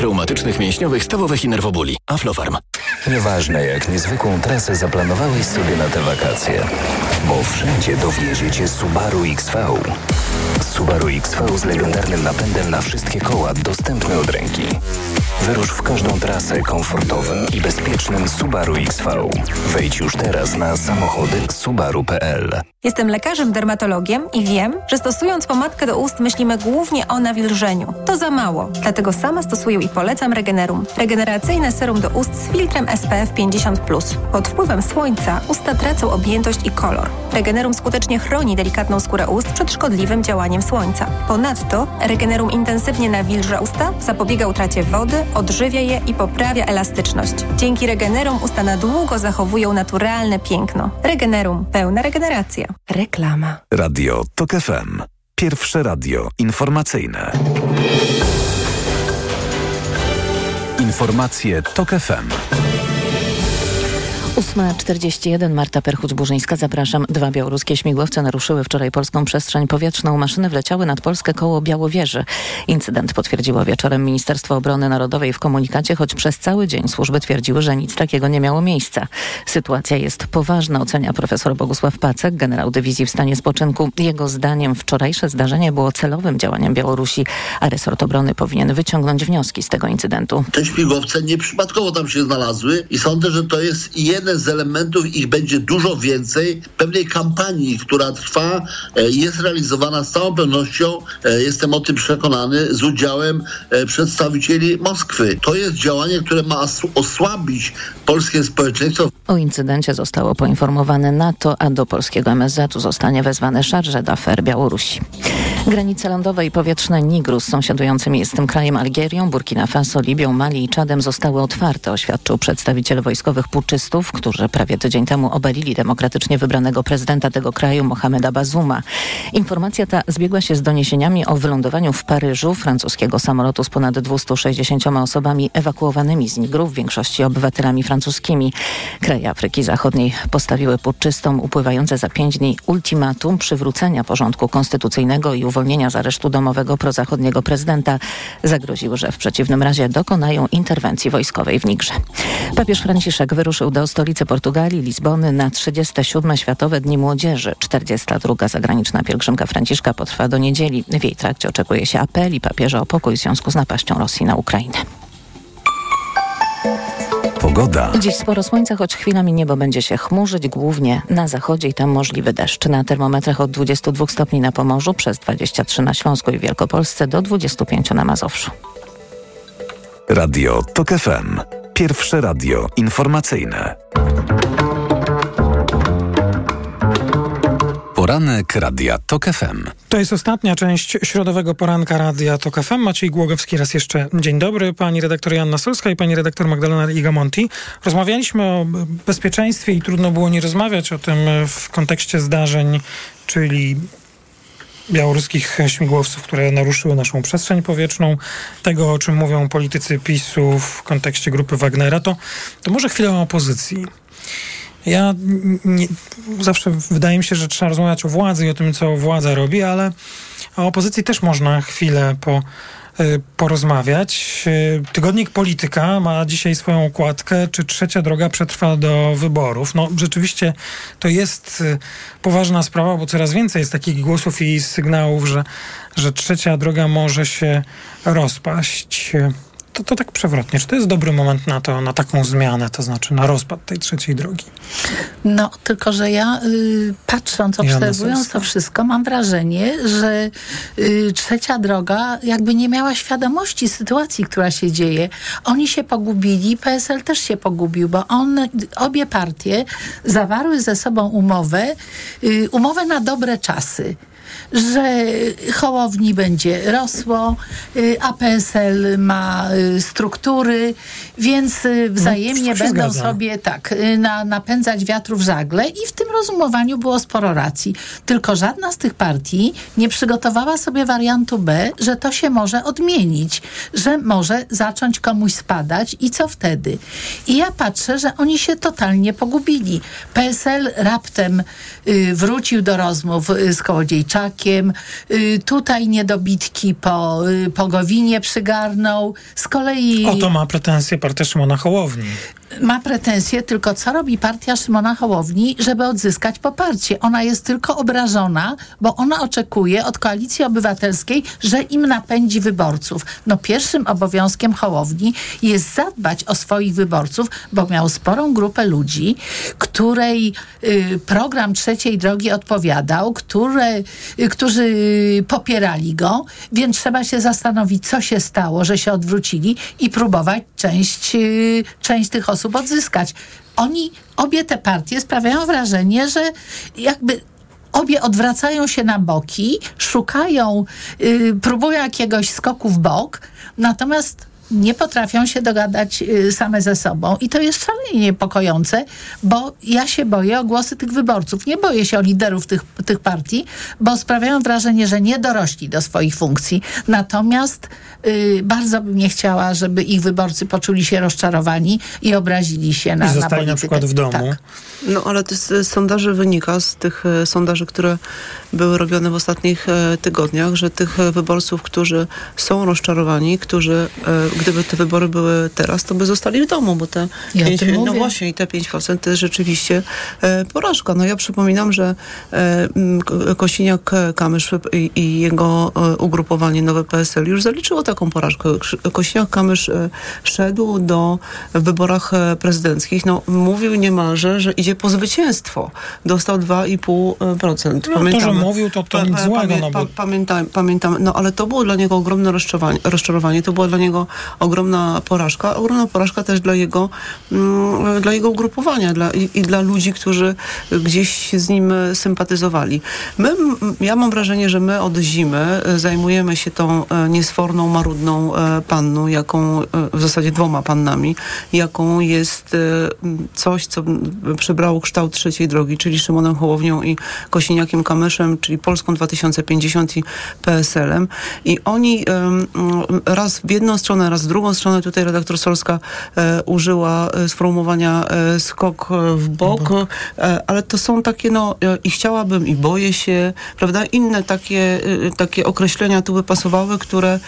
reumatycznych, mięśniowych, stawowych i nerwobóli. Aflofarm. Nieważne jak niezwykłą trasę zaplanowałeś sobie na te wakacje, bo wszędzie dowiezie cię Subaru XV. Subaru XV z legendarnym napędem na wszystkie koła dostępny od ręki. Wyrusz w każdą trasę komfortowym i bezpiecznym Subaru XV. Wejdź już teraz na samochody subaru.pl. Jestem lekarzem dermatologiem i wiem, że stosując pomadkę do ust myślimy głównie o nawilżeniu. To za mało, dlatego sama stosuję i polecam Regenerum. Regeneracyjne serum do ust z filtrem SPF 50+. Pod wpływem słońca usta tracą objętość i kolor. Regenerum skutecznie chroni delikatną skórę ust przed szkodliwym działaniem słońca. Ponadto Regenerum intensywnie nawilża usta, zapobiega utracie wody, odżywia je i poprawia elastyczność. Dzięki Regenerum usta na długo zachowują naturalne piękno. Regenerum. Pełna regeneracja. Reklama. Radio TOK FM. Pierwsze radio informacyjne. Informacje TOK FM. 8.41 Marta Perchuć-Burzyńska, zapraszam. Dwa białoruskie śmigłowce naruszyły wczoraj polską przestrzeń powietrzną. Maszyny wleciały nad Polskę koło Białowieży. Incydent potwierdziło wieczorem Ministerstwo Obrony Narodowej w komunikacie, choć przez cały dzień służby twierdziły, że nic takiego nie miało miejsca. Sytuacja jest poważna, ocenia profesor Bogusław Pacek, generał dywizji w stanie spoczynku. Jego zdaniem wczorajsze zdarzenie było celowym działaniem Białorusi, a resort obrony powinien wyciągnąć wnioski z tego incydentu. Te śmigłowce nieprzypadkowo tam się znalazły i sądzę, że to jest jeden z elementów, ich będzie dużo więcej, pewnej kampanii, która trwa, e, jest realizowana z całą pewnością, e, jestem o tym przekonany, z udziałem e, przedstawicieli Moskwy. To jest działanie, które ma osłabić polskie społeczeństwo. O incydencie zostało poinformowane NATO, a do polskiego MSZ-u zostanie wezwany Charge d'Affaires Białorusi. Granice lądowe i powietrzne Nigru z sąsiadującymi z tym krajem Algierią, Burkina Faso, Libią, Mali i Czadem zostały otwarte, oświadczył przedstawiciel wojskowych puczystów, którzy prawie tydzień temu obalili demokratycznie wybranego prezydenta tego kraju Mohameda Bazuma. Informacja ta zbiegła się z doniesieniami o wylądowaniu w Paryżu francuskiego samolotu z ponad 260 osobami ewakuowanymi z Nigru, w większości obywatelami francuskimi. Kraje Afryki Zachodniej postawiły puczystom upływające za pięć dni ultimatum przywrócenia porządku konstytucyjnego i uwolnienia z aresztu domowego prozachodniego prezydenta. Zagroził, że w przeciwnym razie dokonają interwencji wojskowej w Nigrze. Papież Franciszek wyruszył do stolicy Portugalii, Lizbony na 37. Światowe Dni Młodzieży. 42. zagraniczna pielgrzymka Franciszka potrwa do niedzieli. W jej trakcie oczekuje się apeli papieża o pokój w związku z napaścią Rosji na Ukrainę. Pogoda. Dziś sporo słońca, choć chwilami niebo będzie się chmurzyć, głównie na zachodzie i tam możliwy deszcz. Na termometrach od 22 stopni na Pomorzu, przez 23 na Śląsku i Wielkopolsce, do 25 na Mazowszu. Radio TOK FM. Pierwsze radio informacyjne. Poranek Radia TOK FM. To jest ostatnia część środowego poranka Radia TOK FM. Maciej Głogowski raz jeszcze dzień dobry. Pani redaktor Joanna Solska i pani redaktor Magdalena Igamonti. Rozmawialiśmy o bezpieczeństwie i trudno było nie rozmawiać o tym w kontekście zdarzeń, czyli białoruskich śmigłowców, które naruszyły naszą przestrzeń powietrzną, tego o czym mówią politycy PiSu w kontekście grupy Wagnera, to, to może chwilę o opozycji. Ja nie, zawsze wydaje mi się, że trzeba rozmawiać o władzy i o tym, co władza robi, ale o opozycji też można chwilę po, porozmawiać. Y, Tygodnik Polityka ma dzisiaj swoją okładkę, czy trzecia droga przetrwa do wyborów. No rzeczywiście to jest y, poważna sprawa, bo coraz więcej jest takich głosów i sygnałów, że, że trzecia droga może się rozpaść. To, to tak przewrotnie. Czy to jest dobry moment na to, na taką zmianę, to znaczy na rozpad tej trzeciej drogi? No, tylko że ja y, patrząc, obserwując to wszystko, mam wrażenie, że y, trzecia droga jakby nie miała świadomości sytuacji, która się dzieje. Oni się pogubili, PSL też się pogubił, bo on, obie partie zawarły ze sobą umowę, y, umowę na dobre czasy że Hołowni będzie rosło, y, a PSL ma y, struktury, więc y, wzajemnie wszystko się będą zgadza. sobie tak na, napędzać wiatru w żagle i w tym rozumowaniu było sporo racji. Tylko żadna z tych partii nie przygotowała sobie wariantu B, że to się może odmienić, że może zacząć komuś spadać i co wtedy? I ja patrzę, że oni się totalnie pogubili. PSL raptem wrócił do rozmów z Kołodziejczakiem, y, tutaj niedobitki po, y, po Gowinie przygarnął, z kolei O to ma pretensje partia Szymona Hołowni. Ma pretensje, tylko co robi partia Szymona Hołowni, żeby odzyskać poparcie? Ona jest tylko obrażona, bo ona oczekuje od Koalicji Obywatelskiej, że im napędzi wyborców. No pierwszym obowiązkiem Hołowni jest zadbać o swoich wyborców, bo miał sporą grupę ludzi, której y, program trzeciej drogi odpowiadał, które, y, którzy popierali go, więc trzeba się zastanowić, co się stało, że się odwrócili i próbować część, y, część tych osób odzyskać. Oni, obie te partie sprawiają wrażenie, że jakby obie odwracają się na boki, szukają, y, próbują jakiegoś skoku w bok, natomiast nie potrafią się dogadać y, same ze sobą. I to jest szalenie niepokojące, bo ja się boję o głosy tych wyborców. Nie boję się o liderów tych, tych partii, bo sprawiają wrażenie, że nie dorośli do swoich funkcji. Natomiast y, bardzo bym nie chciała, żeby ich wyborcy poczuli się rozczarowani i obrazili się na I na zostali na politykę. przykład w domu. Tak. No ale to z sondaży wynika, z tych e, sondaży, które były robione w ostatnich e, tygodniach, że tych e, wyborców, którzy są rozczarowani, którzy, gdyby te wybory były teraz, to by zostali w domu, bo te Ja o pięć- tym no mówię. właśnie i te 5% to jest rzeczywiście e, porażka. No ja przypominam, że e, Kosiniak-Kamysz i, i jego e, ugrupowanie Nowe PSL już zaliczyło taką porażkę. Kosiniak-Kamysz e, szedł do w wyborach e, prezydenckich, no mówił niemalże, że idzie po zwycięstwo. Dostał 2,5%. No, to, że mówił, to, to nic złego, no bo Pamiętam, pamiętam, no ale to było dla niego ogromne rozczarowanie, rozczarowanie, to była dla niego ogromna porażka, ogromna porażka też dla jego, mm, dla jego ugrupowania dla, i, i dla ludzi, którzy gdzieś z nim sympatyzowali. My, ja mam wrażenie, że my od zimy e, zajmujemy się tą e, niesforną, marudną e, panną, jaką, w zasadzie dwoma pannami, jaką jest coś, co przybrało kształt trzeciej drogi, czyli Szymonem Hołownią i Kosiniakiem Kamyszem, czyli Polską 2050 i PSL-em. I oni raz w jedną stronę, raz z drugą stronę tutaj redaktor Solska e, użyła e, sformułowania e, skok e, w bok, e, ale to są takie, no e, i chciałabym, i boję się, prawda? Inne takie, takie określenia tu by pasowały, które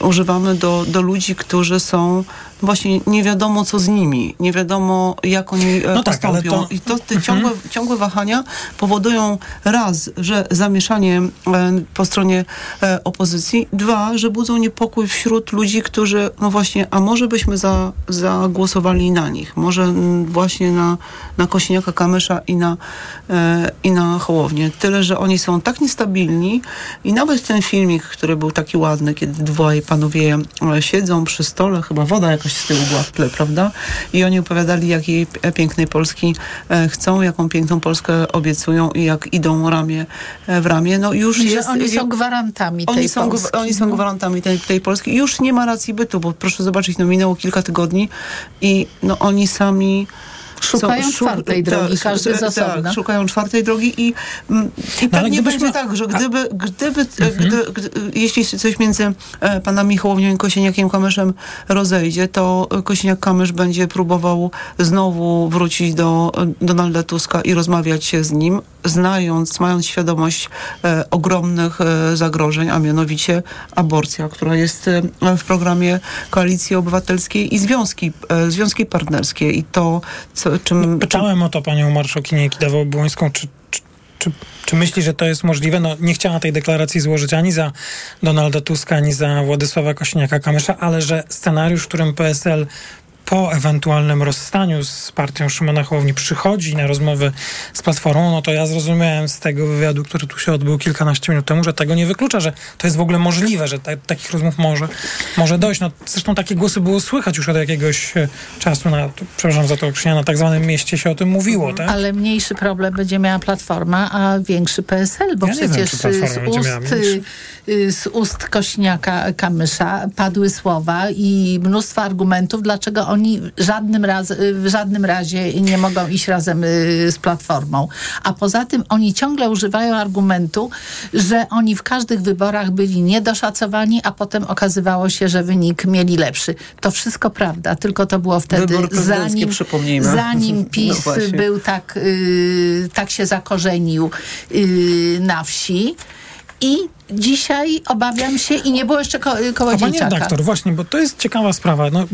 używamy do, do ludzi, którzy są właśnie nie wiadomo co z nimi, nie wiadomo jak oni e, No tak, postąpią. to- I to te ciągłe, ciągłe wahania powodują raz, że zamieszanie e, po stronie e, opozycji, dwa, że budzą niepokój wśród ludzi, którzy, no właśnie, a może byśmy za, zagłosowali na nich, może właśnie na, na Kosiniaka Kamysza i na, i na Hołownię. Tyle, że oni są tak niestabilni i nawet ten filmik, który był taki ładny, kiedy dwaj panowie siedzą przy stole, chyba woda jakaś z tyłu była w tle, prawda? I oni opowiadali, jakiej pięknej Polski e, chcą, jaką piękną Polskę obiecują i jak idą ramię e, w ramię. No już I jest... oni są gwarantami Oni tej są, Polski. oni są gwarantami tej, tej Polski. Już nie ma racji bytu, bo proszę zobaczyć, no minęło kilka tygodni i no oni sami Szukają są- czwartej drogi, każdy z tak, osobna. szukają czwartej drogi i, mm, i No, pewnie gdybyśmy- będzie tak, że gdyby, gdyby, Mhm. gdy, gdy, jeśli coś między e, panami Hołownią i Kosiniakiem Kamyszem rozejdzie, to Kosiniak-Kamysz będzie próbował znowu wrócić do e, Donalda Tuska i rozmawiać się z nim, znając, mając świadomość e, ogromnych e, zagrożeń, a mianowicie aborcja, która jest e, w programie Koalicji Obywatelskiej i związki, e, związki partnerskie i to, co, czym... Pytałem o to panią marszałkinię Kidawą-Błońską, czy, czy, czy, czy myśli, że to jest możliwe? No, nie chciała tej deklaracji złożyć ani za Donalda Tuska, ani za Władysława Kosiniaka-Kamysza, ale że scenariusz, w którym PSL po ewentualnym rozstaniu z partią Szymona Hołowni przychodzi na rozmowy z Platformą, no to ja zrozumiałem z tego wywiadu, który tu się odbył kilkanaście minut temu, że tego nie wyklucza, że to jest w ogóle możliwe, że ta, takich rozmów może, może dojść. No, zresztą takie głosy było słychać już od jakiegoś e, czasu, na, przepraszam za to określenie, na tak zwanym mieście się o tym mówiło, tak? Ale mniejszy problem będzie miała Platforma, a większy PSL, bo Ja wiem, przecież Platforma z, ust, z ust Kośniaka Kamysza padły słowa i mnóstwo argumentów, dlaczego oni w żadnym, raz, y, w żadnym razie nie mogą iść razem y, z Platformą. A poza tym oni ciągle używają argumentu, że oni w każdych wyborach byli niedoszacowani, a potem okazywało się, że wynik mieli lepszy. To wszystko prawda, tylko to było wtedy zanim, zanim No PiS właśnie. był tak, y, tak się zakorzenił y, na wsi. I dzisiaj obawiam się, i nie było jeszcze ko- A panie redaktor, właśnie, bo to jest ciekawa sprawa. No,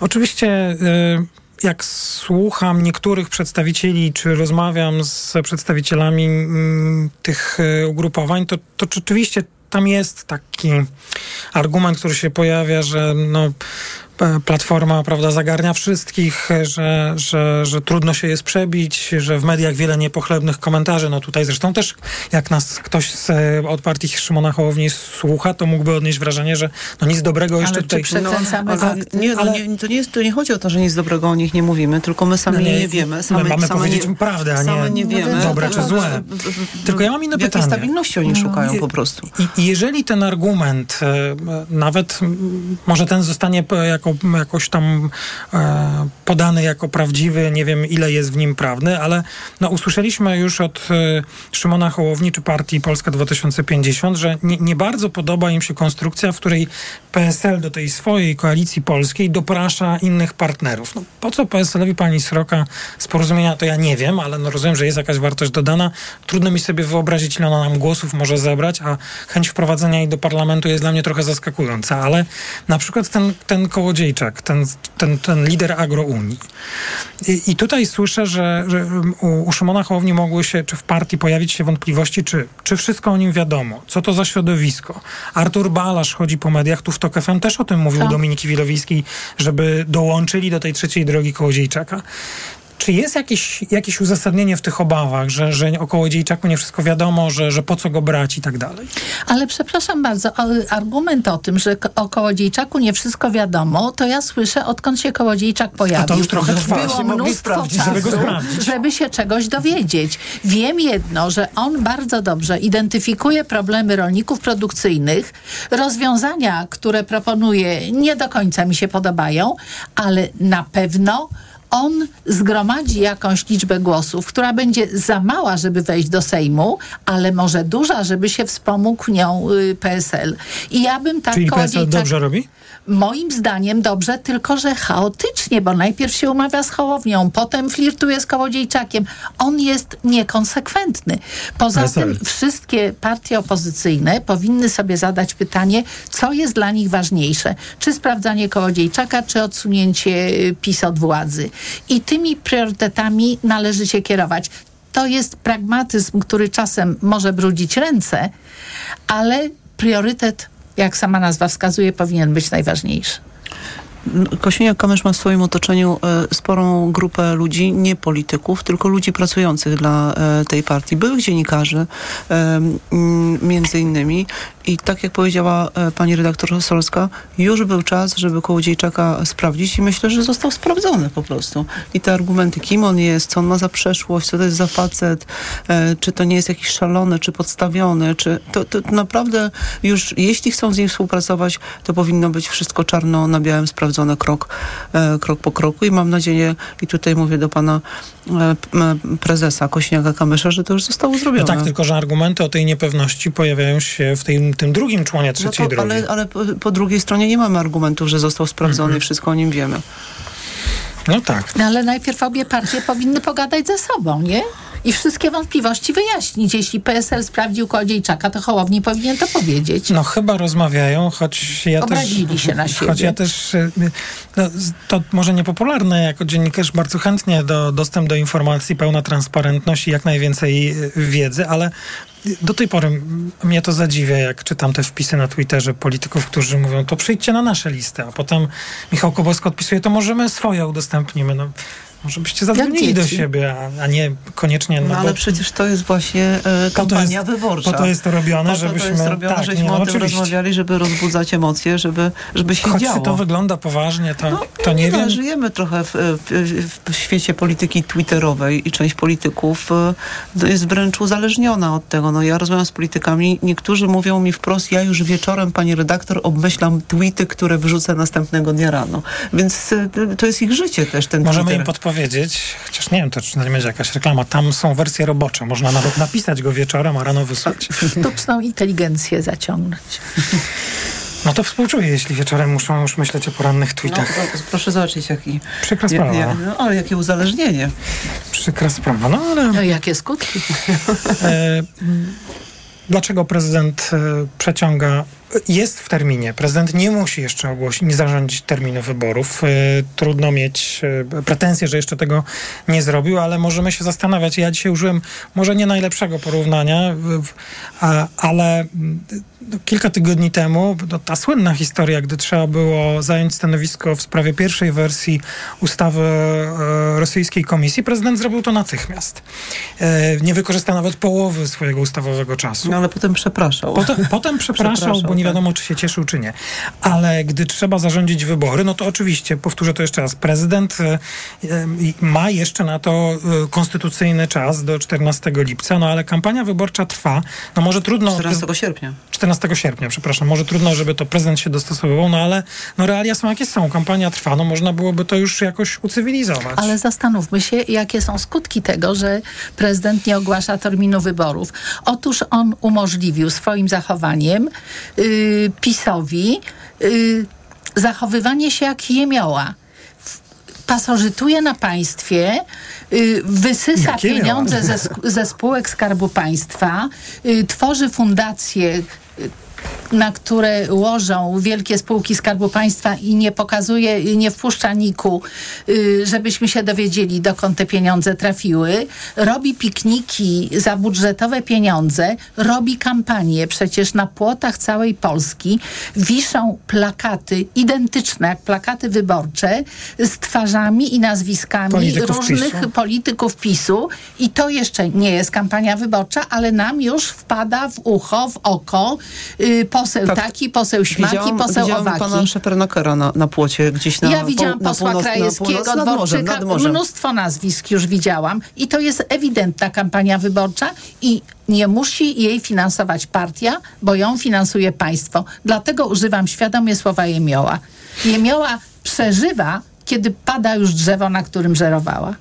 oczywiście y, jak słucham niektórych przedstawicieli, czy rozmawiam z przedstawicielami mm, tych y, ugrupowań, to, to rzeczywiście tam jest taki argument, który się pojawia, że no, Platforma prawda, zagarnia wszystkich, że, że, że trudno się jest przebić, że w mediach wiele niepochlebnych komentarzy. No tutaj zresztą też, jak nas ktoś z, e, od partii Szymona Hołowni słucha, to mógłby odnieść wrażenie, że no nic dobrego jeszcze czy tutaj... przekręcamy ale, nie, no, Ale- nie, to, nie jest, to nie chodzi o to, że nic dobrego o nich nie mówimy, tylko my sami No nie, nie, wiemy. my Same, mamy same powiedzieć nie, prawdę, a nie nie wiemy. dobre czy złe. Tylko ja mam inne jakiej pytanie. stabilności oni No. szukają po prostu. I, jeżeli ten argument, e, e, nawet może ten zostanie p- jako, jakoś tam e, podany jako prawdziwy, nie wiem ile jest w nim prawdy, ale no, usłyszeliśmy już od e, Szymona Hołowni czy partii Polska 2050, że nie, nie bardzo podoba im się konstrukcja, w której PSL do tej swojej koalicji polskiej doprasza innych partnerów. No, po co PSL-owi pani Sroka z porozumienia, to ja nie wiem, ale no, rozumiem, że jest jakaś wartość dodana. Trudno mi sobie wyobrazić, ile ona nam głosów może zebrać, a chęć wprowadzenia jej do parlamentu jest dla mnie trochę zaskakująca, ale na przykład ten, ten Kołodziejczak, ten, ten, ten lider agrounii. I, I tutaj słyszę, że, że u, u Szymona Hołowni mogły się, czy w partii pojawić się wątpliwości, czy, czy wszystko o nim wiadomo, co to za środowisko. Artur Balasz chodzi po mediach, tu w TOK FM też o tym mówił Tak. Dominiki Wilowiskiej, żeby dołączyli do tej trzeciej drogi Kołodziejczaka. Czy jest jakieś, jakieś uzasadnienie w tych obawach, że, że o Kołodziejczaku nie wszystko wiadomo, że, że po co go brać i tak dalej? Ale przepraszam bardzo, argument o tym, że k- o Kołodziejczaku nie wszystko wiadomo, to ja słyszę odkąd się Kołodziejczak pojawił. A to już trochę trwa. Było mnóstwo czasu, żeby go sprawdzić. żeby się czegoś dowiedzieć. Wiem jedno, że on bardzo dobrze identyfikuje problemy rolników produkcyjnych. Rozwiązania, które proponuje, nie do końca mi się podobają, ale na pewno on zgromadzi jakąś liczbę głosów, która będzie za mała, żeby wejść do Sejmu, ale może duża, żeby się wspomógł nią y, PSL. I ja bym tak Czyli PSL dobrze robi? Moim zdaniem dobrze, tylko że chaotycznie, bo najpierw się umawia z Hołownią, potem flirtuje z Kołodziejczakiem. On jest niekonsekwentny. Poza tym wszystkie partie opozycyjne powinny sobie zadać pytanie, co jest dla nich ważniejsze. Czy sprawdzanie Kołodziejczaka, czy odsunięcie y, PiS od władzy. I tymi priorytetami należy się kierować. To jest pragmatyzm, który czasem może brudzić ręce, ale priorytet, jak sama nazwa wskazuje, powinien być najważniejszy. Kosiniak-Kamysz ma w swoim otoczeniu e, sporą grupę ludzi, nie polityków, tylko ludzi pracujących dla e, tej partii. Byłych dziennikarzy, e, między innymi. I tak jak powiedziała e, pani redaktor Solska, już był czas, żeby Kołodziejczaka sprawdzić i myślę, że został sprawdzony po prostu. I te argumenty, kim on jest, co on ma za przeszłość, co to jest za facet, e, czy to nie jest jakiś szalony, czy podstawiony, czy to, to naprawdę już, jeśli chcą z nim współpracować, to powinno być wszystko czarno na białym sprawdzone krok, e, krok po kroku i mam nadzieję, i tutaj mówię do pana prezesa Kośniaka-Kamysza, że to już zostało zrobione. No tak, tylko że argumenty o tej niepewności pojawiają się w tej, tym drugim członie No trzeciej to, drogi. ale ale po, po drugiej stronie nie mamy argumentów, że został sprawdzony Mhm. i wszystko o nim wiemy. No tak. No ale najpierw obie partie powinny pogadać ze sobą, nie? I wszystkie wątpliwości wyjaśnić. Jeśli PSL sprawdził Kołodziejczaka, to Hołowni powinien to powiedzieć. No chyba rozmawiają, choć ja Obrazili też... się na siebie. Choć ja też, y, no, to może niepopularne, jako dziennikarz bardzo chętnie do, dostęp do informacji, pełna transparentność i jak najwięcej y, wiedzy, ale do tej pory mnie to zadziwia, jak czytam te wpisy na Twitterze polityków, którzy mówią, to przyjdźcie na nasze listy, a potem Michał Kobosko odpisuje, to możemy swoje udostępnimy. No, może byście zadzwonili do siebie, a, a nie koniecznie... No, No, ale przecież to jest właśnie e, kampania jest- wyborcza. po to jest to robione, Po to żebyśmy- To jest robione, tak, nie, no o tym oczywiście. rozmawiali, żeby rozbudzać emocje, żeby, żeby się Choć działo. to wygląda poważnie, to, to nie no, wiem... Żyjemy trochę w, w, w świecie polityki twitterowej i część polityków e, jest wręcz uzależniona od tego. No, ja rozmawiam z politykami, niektórzy mówią mi wprost, ja już wieczorem, pani redaktor, obmyślam tweety, które wyrzucę następnego dnia rano. Więc e, to jest ich życie też, ten Możemy Twitter. im podpowiedzieć, chociaż nie wiem, to czy to nie będzie jakaś reklama, tam są wersje robocze, można nawet napisać go wieczorem, a rano wysłać. Sztuczną inteligencję zaciągnąć. No to współczuję, jeśli wieczorem muszą już myśleć o porannych No, tweetach. to- proszę zobaczyć, jaki... Przykra sprawa. ja- no, ale jakie uzależnienie. Przykra sprawa, no ale... No jakie skutki? E, dlaczego prezydent e, przeciąga? Jest w terminie. Prezydent nie musi jeszcze ogłosić, nie zarządzić terminu wyborów. E, trudno mieć e, pretensje, że jeszcze tego nie zrobił, ale możemy się zastanawiać. Ja dzisiaj użyłem może nie najlepszego porównania, ale mm, no, kilka tygodni temu no, ta słynna historia, gdy trzeba było zająć stanowisko w sprawie pierwszej wersji ustawy e, rosyjskiej komisji, prezydent zrobił to natychmiast. E, nie wykorzystał nawet połowy swojego ustawowego czasu. No ale potem przepraszał. Potem, potem przepraszał, Przepraszał, bo nie tak. wiadomo, czy się cieszył, czy nie. Ale gdy trzeba zarządzić wybory, no to oczywiście, powtórzę to jeszcze raz, prezydent e, ma jeszcze na to e, konstytucyjny czas do 14 lipca, no ale kampania wyborcza trwa. No może trudno... 14 sierpnia. 14 sierpnia, przepraszam. Może trudno, żeby to prezydent się dostosowywał, no ale no realia są jakie są. Kampania trwa, no można byłoby to już jakoś ucywilizować. Ale zastanówmy się, jakie są skutki tego, że prezydent nie ogłasza terminu wyborów. Otóż on umożliwił swoim zachowaniem yy, PiSowi yy, zachowywanie się jak jemioła. Pasożytuje na państwie, yy, wysysa Jak pieniądze ze, ze spółek Skarbu Państwa, tworzy fundacje na które łożą wielkie spółki Skarbu Państwa i nie pokazuje, nie wpuszcza niku, y, żebyśmy się dowiedzieli, dokąd te pieniądze trafiły. Robi pikniki za budżetowe pieniądze, robi kampanie. Przecież na płotach całej Polski wiszą plakaty identyczne jak plakaty wyborcze z twarzami i nazwiskami Polityków różnych PiSu. polityków PiSu i to jeszcze nie jest kampania wyborcza, ale nam już wpada w ucho, w oko y, poseł Tak. taki, poseł śmaki, Widziałam, poseł widziałam owaki. pana Szepernakera na, na płocie gdzieś na ja widziałam na posła północ, na Krajewskiego, północ, morzem, Dworczyka, nad morzem. mnóstwo nazwisk już widziałam i to jest ewidentna kampania wyborcza i nie musi jej finansować partia, bo ją finansuje państwo. Dlatego używam świadomie słowa jemioła. Jemioła przeżywa kiedy pada już drzewo, na którym żerowała?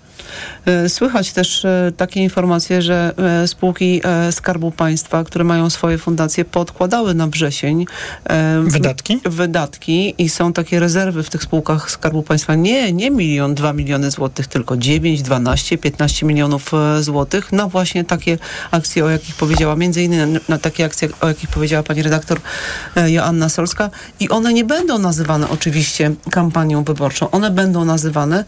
E, Słychać też e, takie informacje, że e, spółki Skarbu Państwa, które mają swoje fundacje, podkładały na wrzesień Wydatki? wydatki i są takie rezerwy w tych spółkach Skarbu Państwa. Nie, nie milion, dwa miliony złotych, tylko 9, 12, 15 milionów złotych na właśnie takie akcje, o jakich powiedziała, między innymi na takie akcje, o jakich powiedziała pani redaktor Joanna Solska i one nie będą nazywane oczywiście kampanią wyborczą. One będą nazywane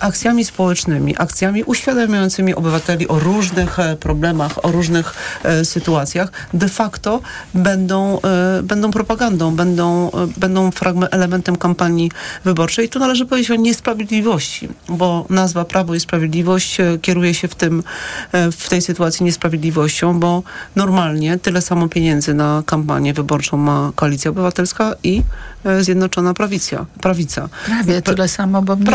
akcjami społecznymi, akcjami uświadamiającymi obywateli o różnych e, problemach, o różnych e, sytuacjach. De facto będą, e, będą propagandą, będą, będą elementem kampanii wyborczej. Tu należy powiedzieć o niesprawiedliwości, bo nazwa Prawo i Sprawiedliwość kieruje się w, tym, w tej sytuacji niesprawiedliwością, bo normalnie tyle samo pieniędzy na kampanię wyborczą ma Koalicja Obywatelska i Zjednoczona Prawica. prawica. Prawie tyle samo, bo mniej.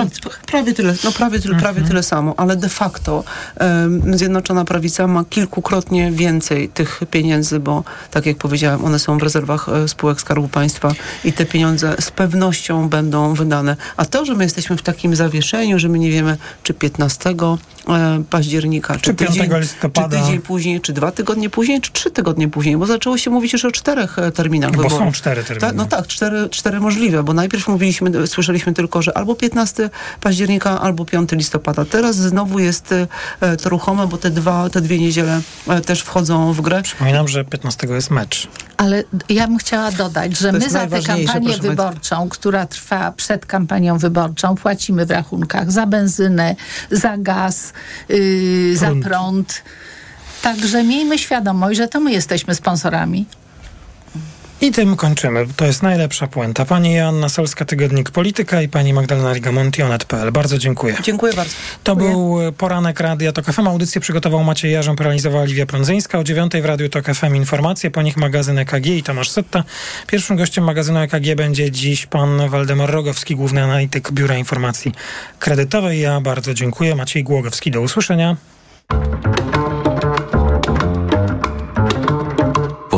Prawie tyle, no prawie, tyle, prawie tyle samo, ale de facto em, Zjednoczona Prawica ma kilkukrotnie więcej tych pieniędzy, bo tak jak powiedziałem, one są w rezerwach e, spółek Skarbu Państwa i te pieniądze z pewnością będą wydane. A to, że my jesteśmy w takim zawieszeniu, że my nie wiemy, czy 15 e, października, czy, Czy 5 tydzień, listopada. czy tydzień później, czy dwa tygodnie później, czy trzy tygodnie później, bo zaczęło się mówić już o czterech e, terminach Bo wyborów. są cztery terminy. Ta, no tak, cztery, cztery możliwe, bo najpierw mówiliśmy, słyszeliśmy tylko, że albo 15 października, albo 5 listopada. Teraz znowu jest e, to ruchome, bo te, dwa, te dwie niedziele e, też wchodzą w grę. Przypominam, że 15 jest mecz. Ale ja bym chciała dodać, że To my za tę kampanię wyborczą, która trwa przed kampanią wyborczą, płacimy w rachunkach za benzynę, za gaz, yy, za prąd. Także miejmy świadomość, że to my jesteśmy sponsorami. I tym kończymy. To jest najlepsza puenta. Pani Joanna Solska, Tygodnik Polityka i pani Magdalena Rigamonti, onet.pl. Bardzo dziękuję. Dziękuję bardzo. To był poranek Radia Tok FM. Audycję przygotował Maciej Jarząb, realizowała Liwia Prądzyńska. O dziewiątej w Radiu Tok FM informacje, po nich magazyn EKG i Tomasz Setta. Pierwszym gościem magazynu EKG będzie dziś pan Waldemar Rogowski, główny analityk Biura Informacji Kredytowej. Ja bardzo dziękuję. Maciej Głogowski, do usłyszenia.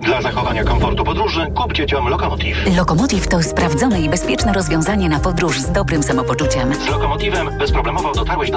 Dla zachowania komfortu podróży kup dzieciom Lokomotiv. Lokomotiv to sprawdzone i bezpieczne rozwiązanie na podróż z dobrym samopoczuciem. Z Lokomotivem bezproblemowo dotarłeś do